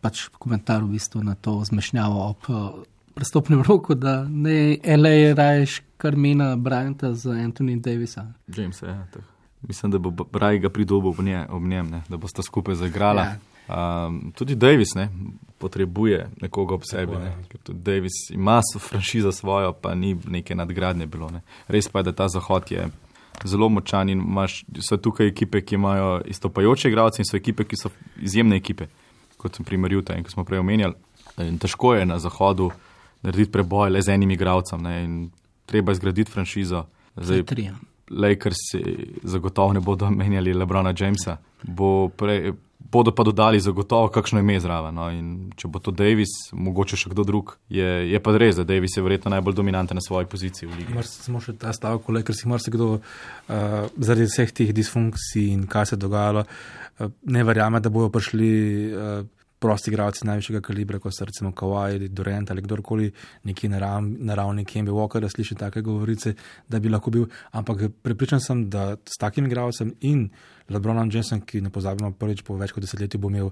Pač komentar v bistvu na to zmešnjavo ob eh, prestopnem [laughs] roku, da ne LA raješ kar mena Bryanta z Anthony Davisa. James, ja, tako. Mislim, da bo Braj ga pridobil ob, nje, ob njem, ne, da bosta skupaj zaigrala. Ja. Ja. Um, tudi Davis ne, potrebuje nekoga ob sebi. Ne, ker tudi Davis ima so franšizo svojo, pa ni neke nadgradnje bilo. Ne. Res pa je, da ta zahod je zelo močan in imaš, so tukaj ekipe, ki imajo istopajoče igralce in so ekipe, ki so izjemne ekipe, kot sem primer Juta in ko smo prej omenjali. In težko je na zahodu narediti preboj le z enim igralcem ne, in treba je zgraditi franšizo. Zdaj. Lakers zagotovo ne bodo menjali Lebrona Jamesa, bo prej, bodo pa dodali zagotovo kakšno ime zraven. No? In Če bo to Davis, mogoče še kdo drug, je, je pa res, da Davis je verjetno najbolj dominanten na svoji poziciji v ligi. Mar samo še ta stavek, le, ker si marsikdo uh, zaradi vseh teh disfunkcij in kaj se je dogajalo, uh, ne verjame, da bodo prišli uh, prosti igralci najvišjega kalibra, kot so recimo Kawhi ali Durant ali kdorkoli, neki na, ram, na ravni Kembe Walker, da sliši take govorice, da bi lahko bil. Ampak prepričan sem, da s takim igralcem in Lebronom Jamesom, ki ne pozabimo, prvič po več kot desetletju bo imel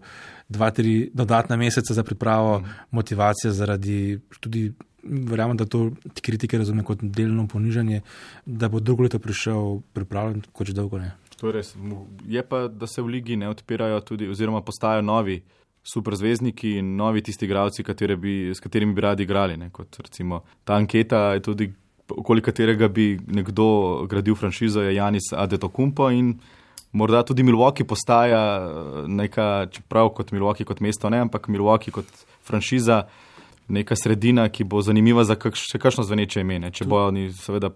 dva, tri dodatna meseca za pripravo, motivacijo zaradi tudi. Verjamem, da to ti kritike razume kot delno ponižanje, da bo drugo leto prišel pripravljen, kot že dolgo ne. To je res. Je pa, da se v ligi ne odpirajo tudi, oziroma postajajo novi superzvezdniki in novi tisti igralci, katere bi, s katerimi bi radi igrali. Ne? Kot recimo ta anketa je tudi, okoli katerega bi nekdo gradil franšizo, je Janis Adetokumpo in morda tudi Milwaukee postaja eh, neka, čeprav kot Milwaukee kot mesto ne, ampak Milwaukee kot franšiza. Neka sredina, ki bo zanimiva za kakš, še kakšno zveneče ime. ne. Če bodo oni seveda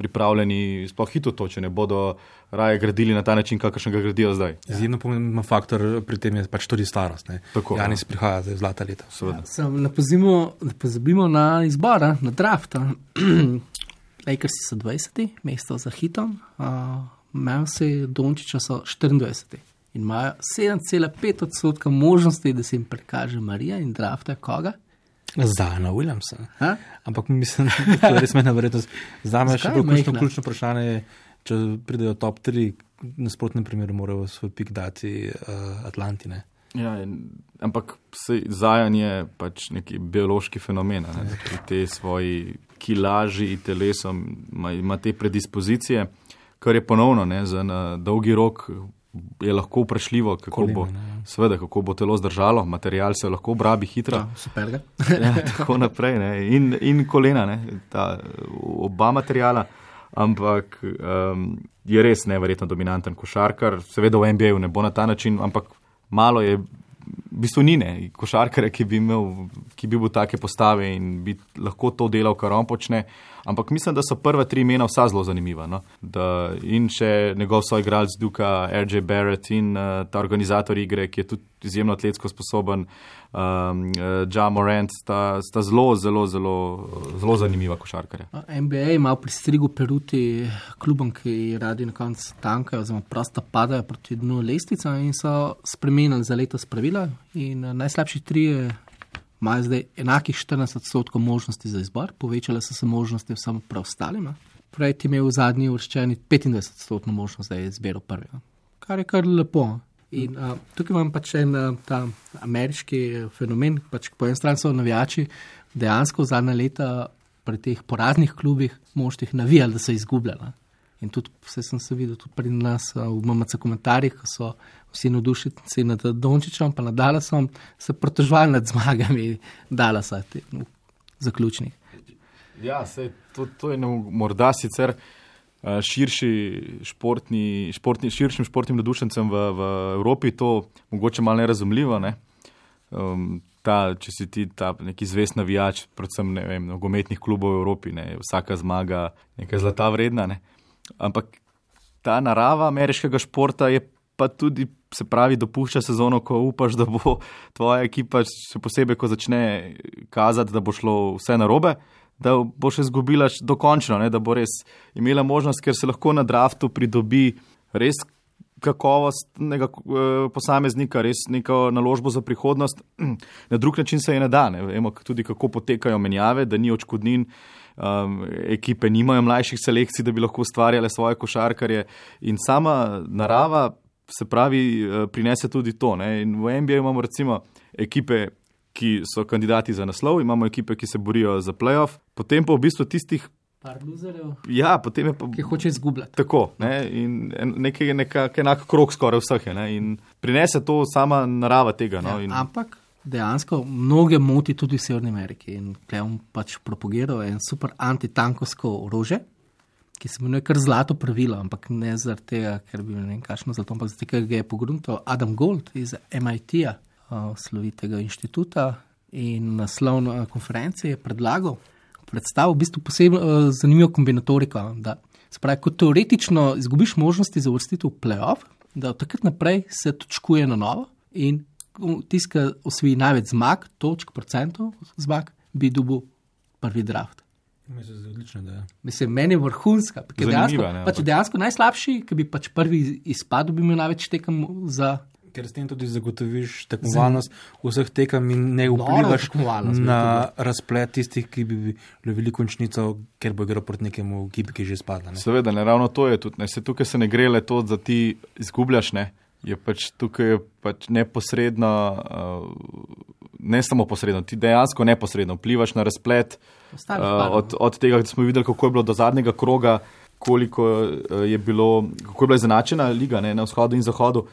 pripravljeni, sploh hitro to, če ne bodo raje gradili na ta način, kakršnega gradijo zdaj. Izjemno pomemben faktor pri tem je pač tudi starost. Ne. Tako, ja. Janis prihaja zdaj zlata leta. Seveda. Sam ne pozabimo, ne pozabimo na izbor, a, na draft. [clears throat] Lakersi so 20, mesto za hitom, Mavsi Dončiča so 24 in imajo 7,5 odstotka možnosti, da se jim prikaže Marija in drafta koga. Zana Williamsa. A? Ampak mislim, da je res mena vrednost. Za me je še bolj ključno, vprašanje, je, če pridejo top 3, v nasprotnem primeru morajo svoj pik dati uh, Atlantine. Ja, in, ampak zajan je pač neki biološki fenomen, a ne, pri tej svoji kilaži telesom ima, ima te predispozicije, kar je ponovno ne, za dolgi rok je lahko vprašljivo, kako Kolena, bo, ne. seveda, kako bo telo zdržalo, material se lahko obrabi hitro. Ja, super. [laughs] ja, tako naprej. Ne. In, in kolena, ne, ta, oba materijala. Ampak um, je res neverjetno dominanten košarkar. Seveda v NBA-ju ne bo na ta način, ampak malo je, v bistvu ni ne, košarkare, ki bi imel, ki bi bil take postave in bi lahko to delal, kar on počne. Ampak mislim, da so prva tri imena vsa zelo zanimiva. No? Da, in še njegov soigralec Duka, R.J. Barrett in uh, ta organizator igre, ki je tudi izjemno atletsko sposoben, um, uh, Ja Morant, sta, sta zelo, zelo, zelo, zelo zanimiva košarkarja. NBA ima pri strigu peruti klubom, ki radi na koncu tankajo, oziroma prosto padajo proti dnu lestvice in so spremenili za letos pravila. In eh, najslabši trije imajo zdaj enakih 14 odstotkov možnosti za izbor, povečale so se možnosti vsem preostalim. Prej ti imel v zadnji uvrščeni 25 odstotno možnost, da je izbiral prvega, kar je kar lepo. In uh, tukaj imam pač en uh, ta ameriški eh, fenomen, pač po eni strani so navijači dejansko zadnja leta pri teh poraznih klubih moštih navijali, da so izgubljali. In tudi vse sem se videl tudi pri nas v MMC komentarjih, ko so vsi navdušenci nad Dončičem, pa nad Dalasom, se pritoževali nad zmagami Dalasa te, v zaključnih. Ja, sej, to, to je no, morda sicer širši športni, športni, širšim športnim nadušencem v, v Evropi to mogoče malo nerazumljivo. Ne? Um, ta, če si ti ta neki zvest navijač, predvsem ne vem, nogometnih klubov v Evropi, ne? vsaka zmaga nekaj zlata vredna. Ne? Ampak ta narava ameriškega športa je pa tudi se pravi, dopušča sezono, ko upaš, da bo tvoja ekipa, še posebej, ko začne kazati, da bo šlo vse narobe, da bo še izgubila dokončno, ne, da bo res imela možnost, ker se lahko na draftu pridobi res kakovostnega eh, posameznika, res neko naložbo za prihodnost. [clears throat] Na drug način se je ne da. Ne. Vemo tudi, kako potekajo menjave, da ni očkodnin. Um, ekipe nimajo mlajših selekcij, da bi lahko ustvarjale svoje košarkarje, in sama narava, se pravi, eh, prinese tudi to. Ne. In v NBA imamo recimo ekipe, ki so kandidati za naslov, imamo ekipe, ki se borijo za playoff, potem pa v bistvu tistih, Par luzerjev, ja, potem je pa ki hoče izgubljati. tako, ne, in nekaj, nekak enak krok skoraj vseh je. Ne, in prinese to sama narava tega. No, in, Ja, ampak dejansko mnoge moti tudi v Severni Ameriki. In Kleon pač propagirajo en super antitankovsko orože, ki se imenuje kar zlato pravilo, ampak ne zaradi tega, ker bi ne vem kakšno zlato, ampak zaradi tega, ker ga je pogrunto Adam Gold iz MIT-ja, uh, slovitega inštituta in na slovni konferenci je predlagal, predstavil v bistvu posebno uh, zanimivo kombinatoriko, da se pravi, ko teoretično izgubiš možnosti za uvrstitev v playoff, da od takrat naprej se točkuje na novo in tisti, ki osvoji največ zmag, točk, procentov zmag, bi dobil prvi draft. Mislim, da je odlično, da je. Mislim, meni je vrhunska. Dejansko, ne, pač dejansko najslabši, ki bi pač prvi izpadel, bi imel največ tekem za. Ker s tem tudi zagotoviš tekmovalnost vseh tekem in ne vplivaš na razplet tistih, ki bi lovili končnico, ker bo igral proti nekemu ekipi, ki je že spadla. ne. Seveda, ne ravno to je tudi. Ne, se tukaj se ne gre le to, da ti izgubljaš, ne. Je pač tukaj je pač neposredno, uh, ne samo posredno, ti dejansko neposredno vplivaš na razplet parov. od, od tega, da smo videli, kako je bilo do zadnjega kroga, koliko uh, je bilo, kako je bila izenačena liga ne, na vzhodu in zahodu.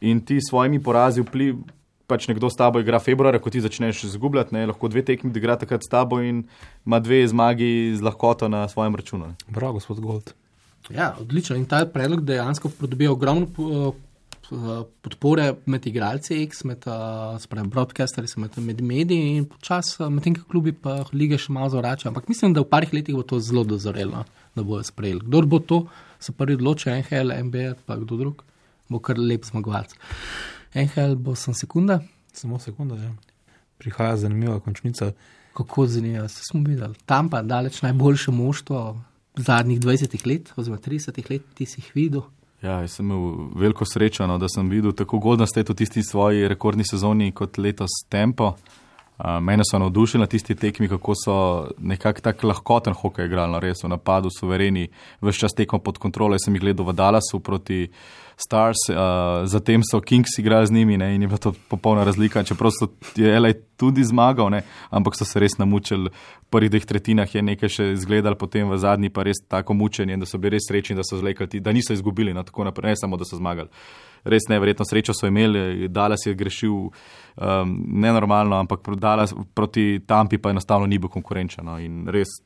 In ti s svojimi porazi vpliv. Pač nekdo s tabo igra februarja, ko ti začneš izgubljati, ne, lahko dve tekmi igra takrat s tabo in ima dve zmagi z lahkoto na svojem računu. Ne. Bravo, gospod Gold. Ja, odlično. In ta predlog dejansko pridobiva ogromno podpore med igralci, X, med uh, spravi, broadcasterji, med, med mediji in počasi, medtem ko klubi pa lige še malo zavračajo. Ampak mislim, da v parih letih bo to zelo dozorelo, da bojo sprejeli. Kdor bo to, se prvi odločil, NHL, NBA, pa kdo drug, bo kar lep zmagovalec. NHL bo sem sekunda, Samo sekunda, ja. Prihaja zanimiva končnica. kako zanimivo, se smo videli. Tam pa daleč najboljše moštvo zadnjih 20 let, oziroma 30 let, ti si jih videl. Ja, jaz sem imel veliko srečo, no, da sem videl tako Golden State v tisti svoji rekordni sezoni kot letos Tempo. Uh, mene so navdušili na tisti tekmi, kako so nekako tako lahkoten hokej igrali, no, res v napadu, suvereni, vse čas tekmo pod kontrolo. Jaz sem jih gledal v Dallasu proti Stars, uh, zatem so Kings igrali z njimi ne, in je bila to popolna razlika. Čeprav so je LA tudi zmagal, ne, ampak so se res namučili. V prvih dveh tretjinah je nekaj še izgledalo, potem v zadnji pa res tako mučenje, da so bili res srečni, da so zlekali, da niso izgubili, no, tako naprej, ne samo da so zmagali. Res neverjetno srečo so imeli, Dallas je grešil um, nenormalno, ampak Dallas proti Tampi pa enostavno ni bil konkurenčen. No, in res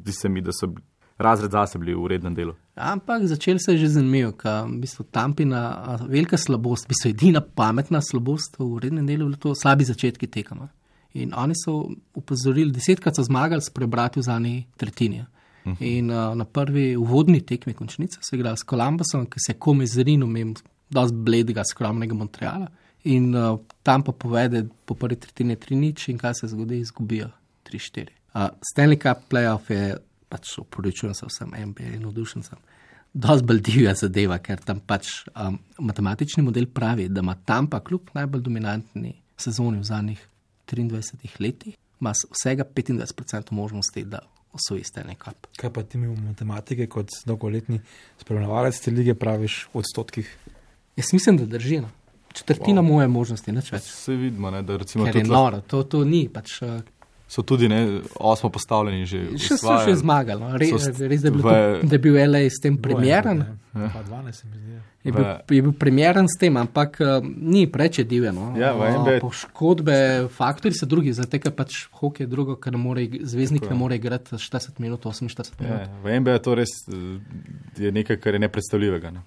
zdi se mi, da so bili- razred zase bili v rednem delu. Ampak začel se je že zanimivo, ker v bistvu Tampina a, velika slabost, v bistvu edina pametna slabost v rednem delu, je to slabi začetki tekama. In oni so upozorili, desetkrat so zmagali s prebrati v zadnji tretjini. In uh, na prvi uvodni tekmi končnice so igrali s Kolumbusom, ki se je komaj zrinil, imel dosti bledega, skromnega Montreala. In uh, tam pa povede po prvi tretjini 3 nič in kaj se zgodi, izgubijo 3-4. Uh, Stanley Cup playoff je pač upravičujem se vsem NBA in navdušen sem. Dosti bolj divja zadeva, ker tam pač um, matematični model pravi, da ima tam pa kljub najbolj dominantni sezoni v zadnjih 23 letih, ima vsega 25% možnosti, da osvoji Stanley Cup. Kaj pa ti mi v matematike, kot dolgoletni spremljevalec te lige, praviš v odstotkih? Jaz mislim, da drži. No. Četrtina wow. moje možnosti, nič več. Se vidimo, ne, da recimo Ker je noro, to, to ni. Pač, uh, so tudi ne, osmo postavljeni že. še so še zmagali. No. Re, res, da je, bilo v- to, da je bil LA s tem primeren. Ja. 12 se mi zdi. Je bil, je bil primeren s tem, ampak uh, ni preveč divje. No. Ja, NBA Poškodbe, faktori so drugi, zato ker pač hokej je drugo, ker ne more, zvezdnik ne more igrati 40 minut, 48 minut. Ja, v NBA to res eh, je nekaj, kar je nepredstavljivega. Ne.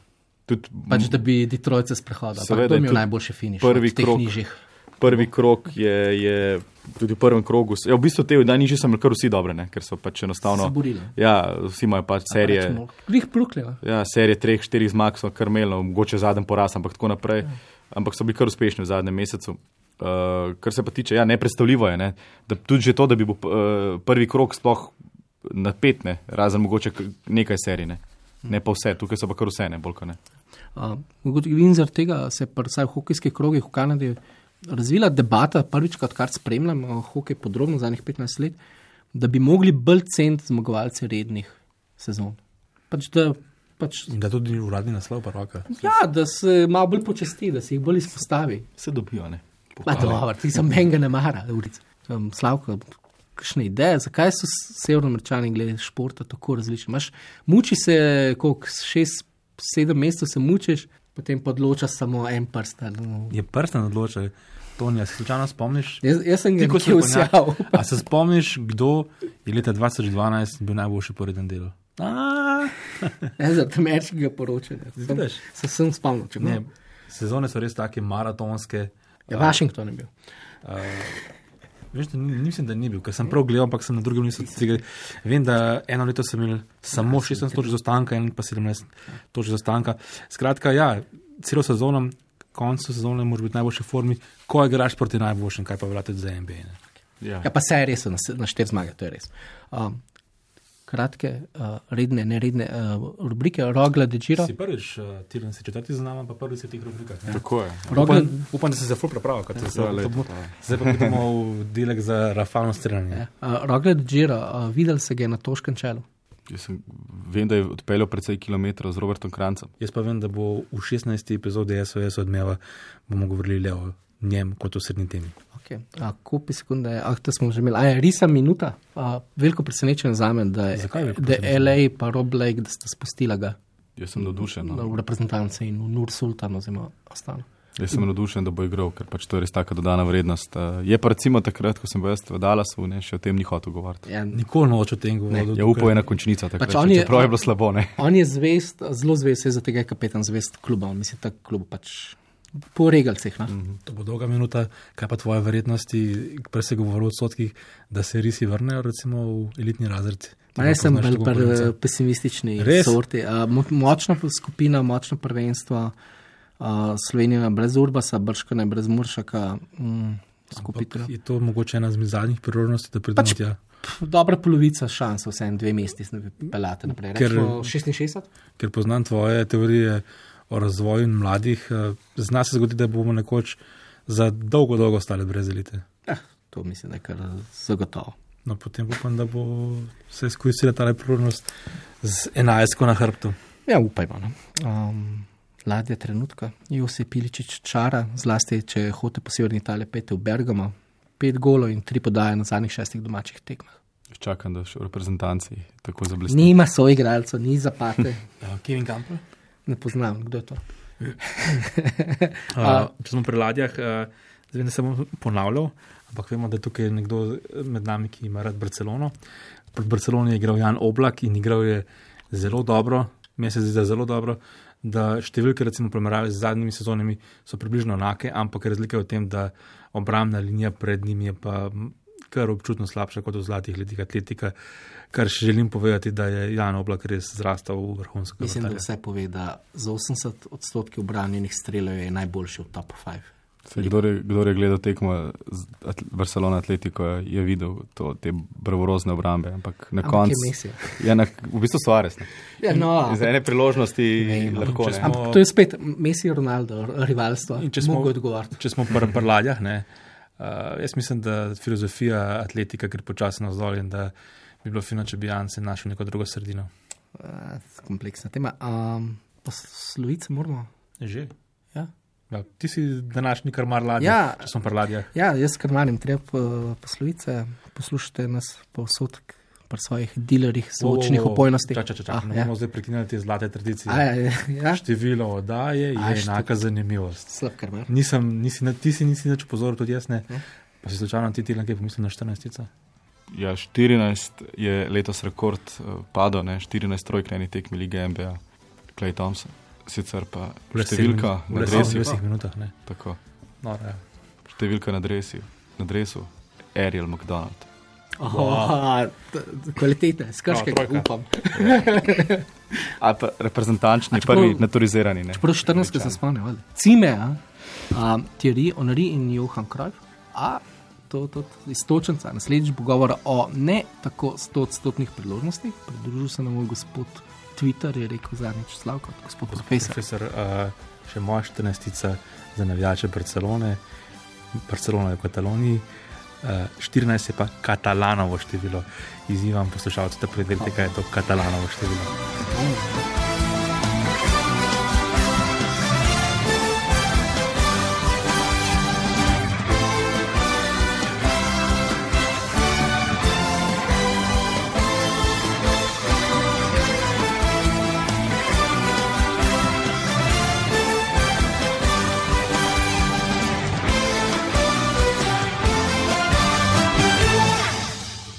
Tudi Pač, da bi Detroit se sprehodil. Kdo je je tudi najboljši finiš prvi v teh krog. nižjih? Prvi krok je, je tudi v prvem krogu. Ja, v bistvu te najnižje so imeli kar vsi dobre, ne? ker so pač enostavno. Se borili. Ja, vsi imajo pač serije. Glih pluklejo. Ja, serije treh, štirih zmag so kar imeli, no, mogoče zadnji poraz, ampak tako naprej. Ja. Ampak so bili kar uspešni v zadnjem mesecu. Uh, kar se pa tiče, ja, nepredstavljivo je, ne? da tudi že to, da bi bil uh, prvi krok sploh napet, ne? razen mogoče nekaj serij, ne? ne pa vse, tukaj so pa kar vse, ne bolj kot ne. Uh, in zaradi tega se pri vsaj hokejskih krogih v Kanadi razvila debata, prvič, kot kar spremljam uh, hokej podrobno zadnjih 15 let, da bi mogli bolj ceniti zmagovalce rednih sezon. Pač da, pač, In da tudi uradni naslov prvaka. ja, da se malo bolj počasti, da se jih bolj izpostavi. Se dobijo, ne. Ma dobro, ti sem menga ne mara, uric. Um, Slavko, kakšne ideje, zakaj so severnoameričani glede športa tako različni? Maš, muči se, koliko, šest, sedem mesecev se mučiš, potem pa odločaš samo en prst. No. Je prsten odločil, Tonija, se slučajno spomniš? Jaz, jaz sem ga nekje strokovnjak, vsejal. [laughs] A se spomniš, kdo je leta 2012 bil najboljši po rednem delu? A, Ne, za ameriškega poročanja. Sem, Vidiš? se sem spomnil, če ne, ne. sezone so res take maratonske. Ja, Washington je bil. Uh, veš, da ni, mislim, da ni bil, ker sem prav gledal, ampak sem na drugem niso cigali. Vem, da eno leto sem imel samo 16 točk zaostanka, en pa 17 točk zaostanka. Skratka, ja, celo sezono, koncu sezone moraš biti v najboljši formi, ko igraš proti najboljšim, kaj pa tudi za NBA. Ne? Ja. Ja, pa serije so na, se- na štiri zmage, to je res. Um, kratke, uh, redne, neredne uh, rubrike, rogla, dežira. Si prvič, uh, Tiran si četrti z nami, pa prvič v teh rubrikah. ne? Tako je. Rogla, Upam, upam, da si se ful prepravil, kot se Ja, lepo, zdaj. ja. Zdaj pa pridemo v delek za rafalno streljanje. uh, rogla, dežira, uh, videl se ga na toškem čelu. Jaz sem, vem, da je odpeljal precej kilometrov z Robertom Krancem. Jaz pa vem, da bo v 16. epizodi SOS odmeva bomo govorili le o njem kot o srednji temi. Okay. Uh, Kupi sekunde, ah, to smo že imeli. A je risa minuta. Uh, veliko presenečenje za me, da je, Zakaj da je? LA pa Rob Blake, da sta spustila ga Jaz sem navdušen. no. V reprezentanci in v Nur Sultan oziroma ostalo. Jaz sem navdušen, da bo igral, ker pač to je res taka dodana vrednost. Uh, je pa recimo takrat, ko sem bil jaz v Dallasu, ne, še o tem ni hotel govoriti. Ja, Nikoli noč o tem govoril. Ja, upal je na končnica, takrat, Pač on je- čeprav je bilo slabo. Ne. On je zvest, zelo zvest, je za tega je kapetan zvest kluba. On misli, da klub pač po regalcih. Mm. To bo dolga minuta. Kaj pa tvoje verjetnosti, prej se govori o odstotkih, da se risi vrnejo recimo v elitni razred? Jaz sem bolj pesimistični Res? sorti. Mo- močna skupina, močno prvenstvo, Slovenija brez Urbasa, Brškane brez Muršaka. Mm, Je to mogoče ena izmed zadnjih priložnosti, da pridemo Pač- tja? Dobra polovica šans, vse en dve mesti, da bi pelate naprej. Ker- Rečemo 66? Ker poznam tvoje teorije o razvoju in mladih, eh, zna se zgoditi, da bomo nekoč za dolgo, dolgo ostali brez elite. Eh, to mislim, da je kar zagotovo. No, potem upam, da bo se izkoristila ta priložnost z enajstko na hrbtu. Ja, upajmo. No. Um, ladja trenutka, Josip Piličič čara, zlasti če hote po severni Italiji, pete v Bergamo, pet golov in tri podaje na zadnjih šestih domačih tekmah. Čakam, da še v reprezentanci tako zablesti. Nima soigralcev, ni zapate, Uh, [laughs] Kevin Campbell. Ne poznam, kdo je to. [laughs] Uh, če smo pri ladjah, uh, zdaj ne bom ponavljal, ampak vemo, da je tukaj nekdo med nami, ki ima rad Barcelono. Proti Barceloni je igral Jan Oblak in igral je zelo dobro, meni se zdi, da je zelo dobro. Da številke, recimo, v primerjavi z zadnjimi sezonami so približno enake, ampak razlika je v tem, da obrambna linija pred njimi je pa kar občutno slabša kot v zlatih letih atletika, kar še želim povedati, da je Jan Oblak res zrastel v vrhunskega. Mislim, da vratarja. vse pove, da za 80 odstotkov obranjenih strelov je najboljši v top 5. Saj, kdor, je, gledal tekmo z Atl Barcelona Atletiko, je videl to, te bravorozne obrambe, ampak na koncu je na, v bistvu Suarez. Ne. Ja, no, Iz ene priložnosti Vem, lahko če ne. smo- ampak to je spet Messi, Ronaldo, rivalstvo. Če smo- če smo pri pr ladjah, ne, uh, jaz mislim, da filozofija atletika gre počasi navzdol in da bi bilo fino, če bi Jansen našel neko drugo sredino. Uh, kompleksna tema. Um, Poslovice moramo. Že. Ja. Ja, ti si današnji karmar ladje, Ja. če smo pri ladjah. Ja, jaz kar marim, treba po- poslovice, poslušajte nas povsod pri svojih dilerjih zvočnih opojnosti. Čakaj, čakaj, Ah, čakaj. Ne ja. bomo zdaj prekinjali te zlate tradicije. A, ja, ja, ja. Število oddaje A, je št- enaka zanimivost. Slab kar mar. Nisem, nisi, ti si nisi nič pozoril, tudi jaz ne. Ja. Pa si slučajno ti ti nekaj pomislil na 14. Ja, 14 je letos rekord uh, padel, ne, 14 trojk na eni tekmi lige NBA, Clay Thompson. Sicer pa številka na v dresi. 20 minutah. Ne. Tako. No, ja. številka na, dresi, na dresu, Ariel McDonald. Oh, kvalitete, skrškega, trojka. upam. [laughs] Ali pa reprezentančni, čeprav- prvi naturizirani. Ne? Prav 14 se spomnim, valjda. Cime, a, a, Thierry, Henri in Johan Krajf. A to, to istočenca. Naslednjič bo govora o ne tako stotstotnih priložnostih. Pridružil se nam moj gospod Twitter, je rekel zadnjič Slavko, gospod profesor. Profesor, uh, še moja 14 za navijače Barcelone, Barcelona je v Kataloniji, 14 je pa katalanovo število. Izzivam poslušalce, da preverite, kaj je to katalanovo število. Oh.